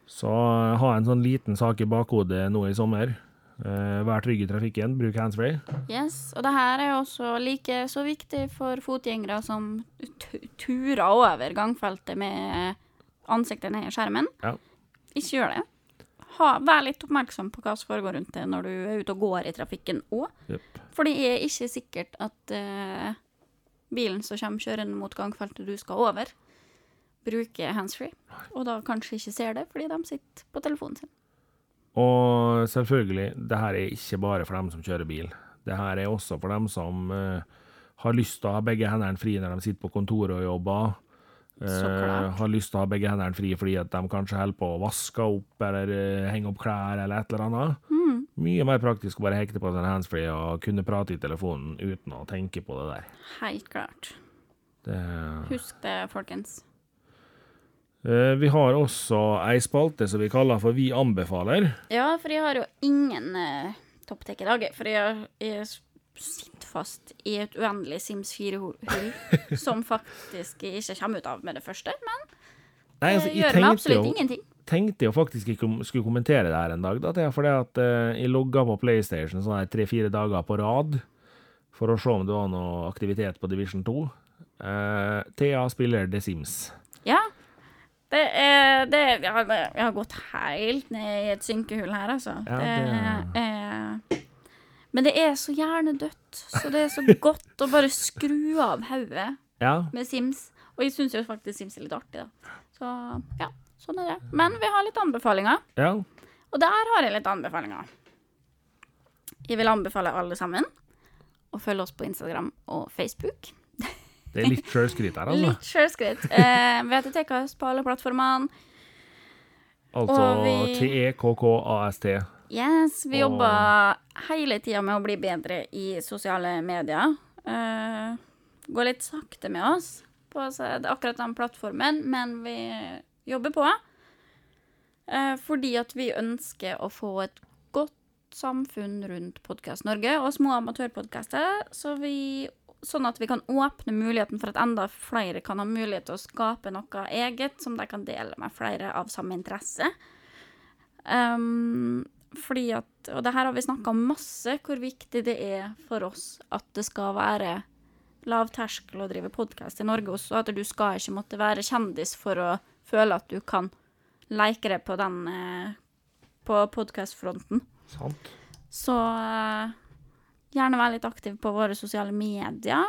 Så uh, ha en sånn liten sak i bakhodet nå i sommer. Uh, vær trygg i trafikken, bruk handsfree. Yes, og det her er også like så viktig for fotgjengere som turer over gangfeltet med ansiktet ned i skjermen. Ja. Ikke gjør det. Ha, vær litt oppmerksom på hva som foregår rundt deg når du er ute og går i trafikken òg. Yep. For det er ikke sikkert at uh, bilen som kommer kjørende mot gangfeltet du skal over, bruker handsfree. Og da kanskje ikke ser det, fordi de sitter på telefonen sin. Og selvfølgelig, det her er ikke bare for dem som kjører bil. Det her er også for dem som uh, har lyst til å ha begge hendene fri når de sitter på kontoret og jobber. Klart. har lyst til å ha begge hendene fri fordi at de kanskje holder på å vaske opp eller uh, henge opp klær eller et eller annet. Mm. Mye mer praktisk å bare hekte på seg handsfree og kunne prate i telefonen uten å tenke på det der. Helt klart. Det, Husk det, folkens. Uh, vi har også ei spalte som vi kaller for Vi anbefaler. Ja, for jeg har jo ingen uh, topptek i dag. For jeg, jeg sitter fast i et uendelig Sims 4-hull, som faktisk ikke kommer ut av med det første. Men Nei, det altså, jeg gjør meg absolutt jo, ingenting. tenkte jo faktisk ikke om skulle kommentere det her en dag. Da, det er fordi at uh, jeg logga på PlayStation sånn tre-fire dager på rad for å se om det var noe aktivitet på Division 2. Uh, Thea spiller The Sims. Ja. Det er, det er jeg, har, jeg har gått helt ned i et synkehull her, altså. Ja, det er, men det er så hjernedødt, så det er så godt å bare skru av hodet Ja, med Sims. Og jeg syns jo faktisk Sims er litt artig, da. Så ja, sånn er det. Men vi har litt anbefalinger, ja. og der har jeg litt anbefalinger. Jeg vil anbefale alle sammen å følge oss på Instagram og Facebook. Det er litt sjølskryt her, altså. Litt sjølskritt. Eh, VTTKS på alle plattformene. Altså vi- T-E-K-K-A-S-T. Yes, vi Og- jobber hele tida med å bli bedre i sosiale medier. Uh, går litt sakte med oss på akkurat den plattformen, men vi jobber på. Uh, fordi at vi ønsker å få et godt samfunn rundt Podkast Norge og små amatørpodkaster, så vi Sånn at vi kan åpne muligheten for at enda flere kan ha mulighet til å skape noe eget som de kan dele med flere av samme interesse. Um, fordi at, og det her har vi snakka masse, hvor viktig det er for oss at det skal være lav terskel å drive podkast i Norge også. At du skal ikke måtte være kjendis for å føle at du kan leke deg på den eh, på podkastfronten. Sant. Så eh, gjerne være litt aktiv på våre sosiale medier.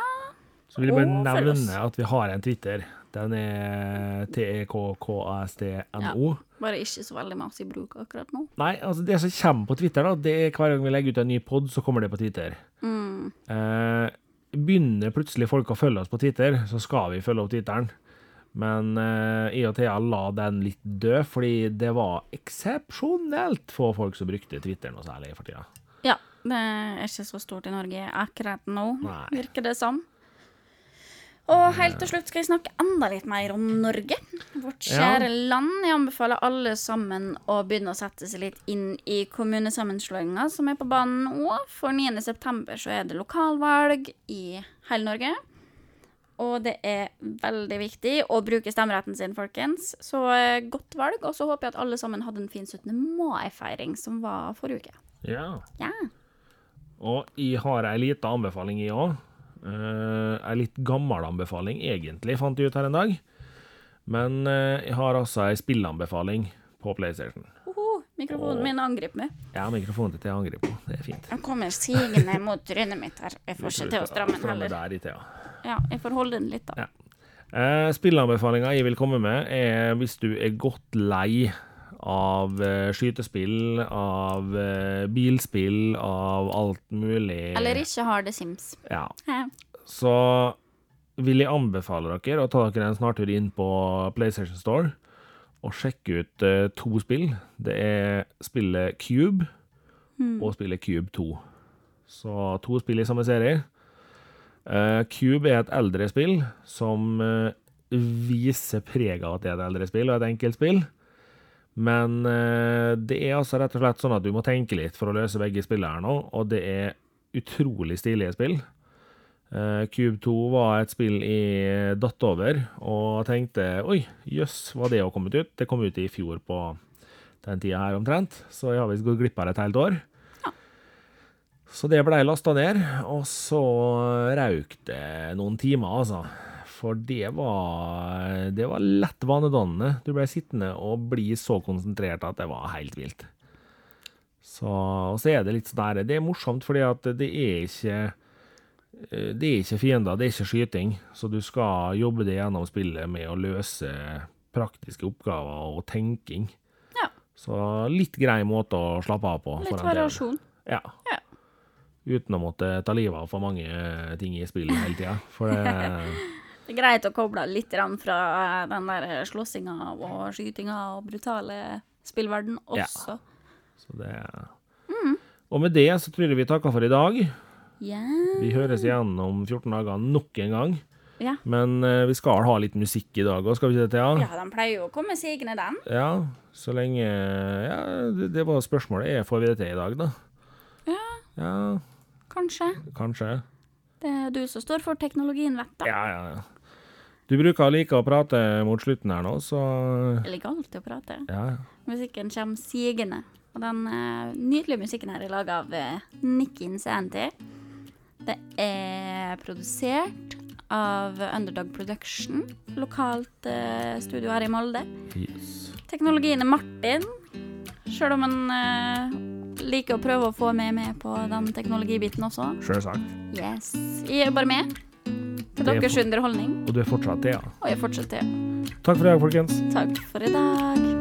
Så vil jeg bare nevne at vi har en Twitter. Den er T-E-K-K-A-S-T-N-O. Bare ikke så veldig masse i bruk akkurat nå. Nei, altså det som kommer på Twitter, da, det er hver gang vi legger ut en ny pod, så kommer det på Twitter. Mm. Eh, begynner plutselig folk å følge oss på Twitter, så skal vi følge opp Twitteren. Men eh, jeg og Thea la den litt død, fordi det var eksepsjonelt få folk som brukte Twitter noe særlig for tida. Ja, det er ikke så stort i Norge akkurat nå, Nei. virker det som. Og helt til slutt skal jeg snakke enda litt mer om Norge. Vårt Ja. kjære land. Jeg anbefaler alle sammen å begynne å sette seg litt inn i kommunesammenslåinga som er på banen nå. For 9. september så er det lokalvalg i hele Norge. Og det er veldig viktig å bruke stemmeretten sin, folkens. Så eh, godt valg. Og så håper jeg at alle sammen hadde en fin 17. mai-feiring som var forrige uke. Ja. Ja. Og jeg har ei lita anbefaling, jeg òg. Uh, ei litt gammel anbefaling, egentlig, fant jeg ut her en dag. Men eh, jeg har altså ei spillanbefaling på PlayStation. Oho, mikrofonen og... min angriper meg. Ja, mikrofonen til Thea Angrip på. Det er fint. Den kommer sigende mot trynet mitt her. Jeg får ikke til å stramme den heller. der i Thea. Ja, jeg får holde den litt, da. Ja. Eh, Spillanbefalinga jeg vil komme med, er hvis du er godt lei av eh, skytespill, av eh, bilspill, av alt mulig Eller ikke har The Sims. Ja. Så vil jeg anbefale dere å ta dere en snartur inn på PlayStation Store og sjekke ut eh, to spill. Det er spillet Cube og spillet Cube 2. Så to spill i samme serie. Cube er et eldre spill som viser preg av at det er et eldre spill og et enkelt spill. Men eh, det er altså rett og slett sånn at du må tenke litt for å løse begge spillene nå, og det er utrolig stilige spill. Eh, Cube 2 var et spill jeg datt over, og tenkte oi, jøss, var det å kommet ut? Det kom ut i fjor på den tida her omtrent, så jeg har visst gått glipp av et helt år. Så det blei lasta ned, og så rauk det noen timer, altså. For det var, det var lett vanedannende. Du ble sittende og bli så konsentrert at det var helt vilt. Så, og så er det litt sånn der Det er morsomt, fordi at det er ikke eh, det er ikke fiender, det er ikke skyting, så du skal jobbe deg gjennom spillet med å løse praktiske oppgaver og tenking. Ja. Så litt grei måte å slappe av på. Litt variasjon. Ja. Ja. Uten å måtte ta livet av for mange ting i spillet hele tida. For det Det er greit å koble litt fra den der slåssinga og skytinga og brutale spillverden også. Ja. Så det Mm. Og med det så tror jeg vi takker for i dag. Ja. Vi høres igjen om 14 dager nok en gang. Ja. Men uh, vi skal ha litt musikk i dag òg, skal vi ikke det, Thea? ja, de pleier jo å komme sigende, den. Ja, så lenge Ja, det, det var spørsmålet. Er får vi det til i dag, da? Ja. Ja, Kanskje. kanskje. Det er du som står for teknologien, vet du. Ja, ja, ja. Du bruker å like å prate mot slutten her nå, så Jeg liker alltid å prate. ja. Musikken kommer sigende. Og den uh, nydelige musikken her er laga av uh, Nicky Insanity. Det er produsert av Underdog Production, lokalt uh, studio her i Molde. Yes. Teknologien er Martin, sjøl om han uh, liker å prøve å få meg med på den teknologibiten også. Sjølsagt. Yes. Jeg er bare med til er deres underholdning, Og du er fortsatt det, ja. og jeg fortsetter. Takk for i dag, folkens. Takk for i dag.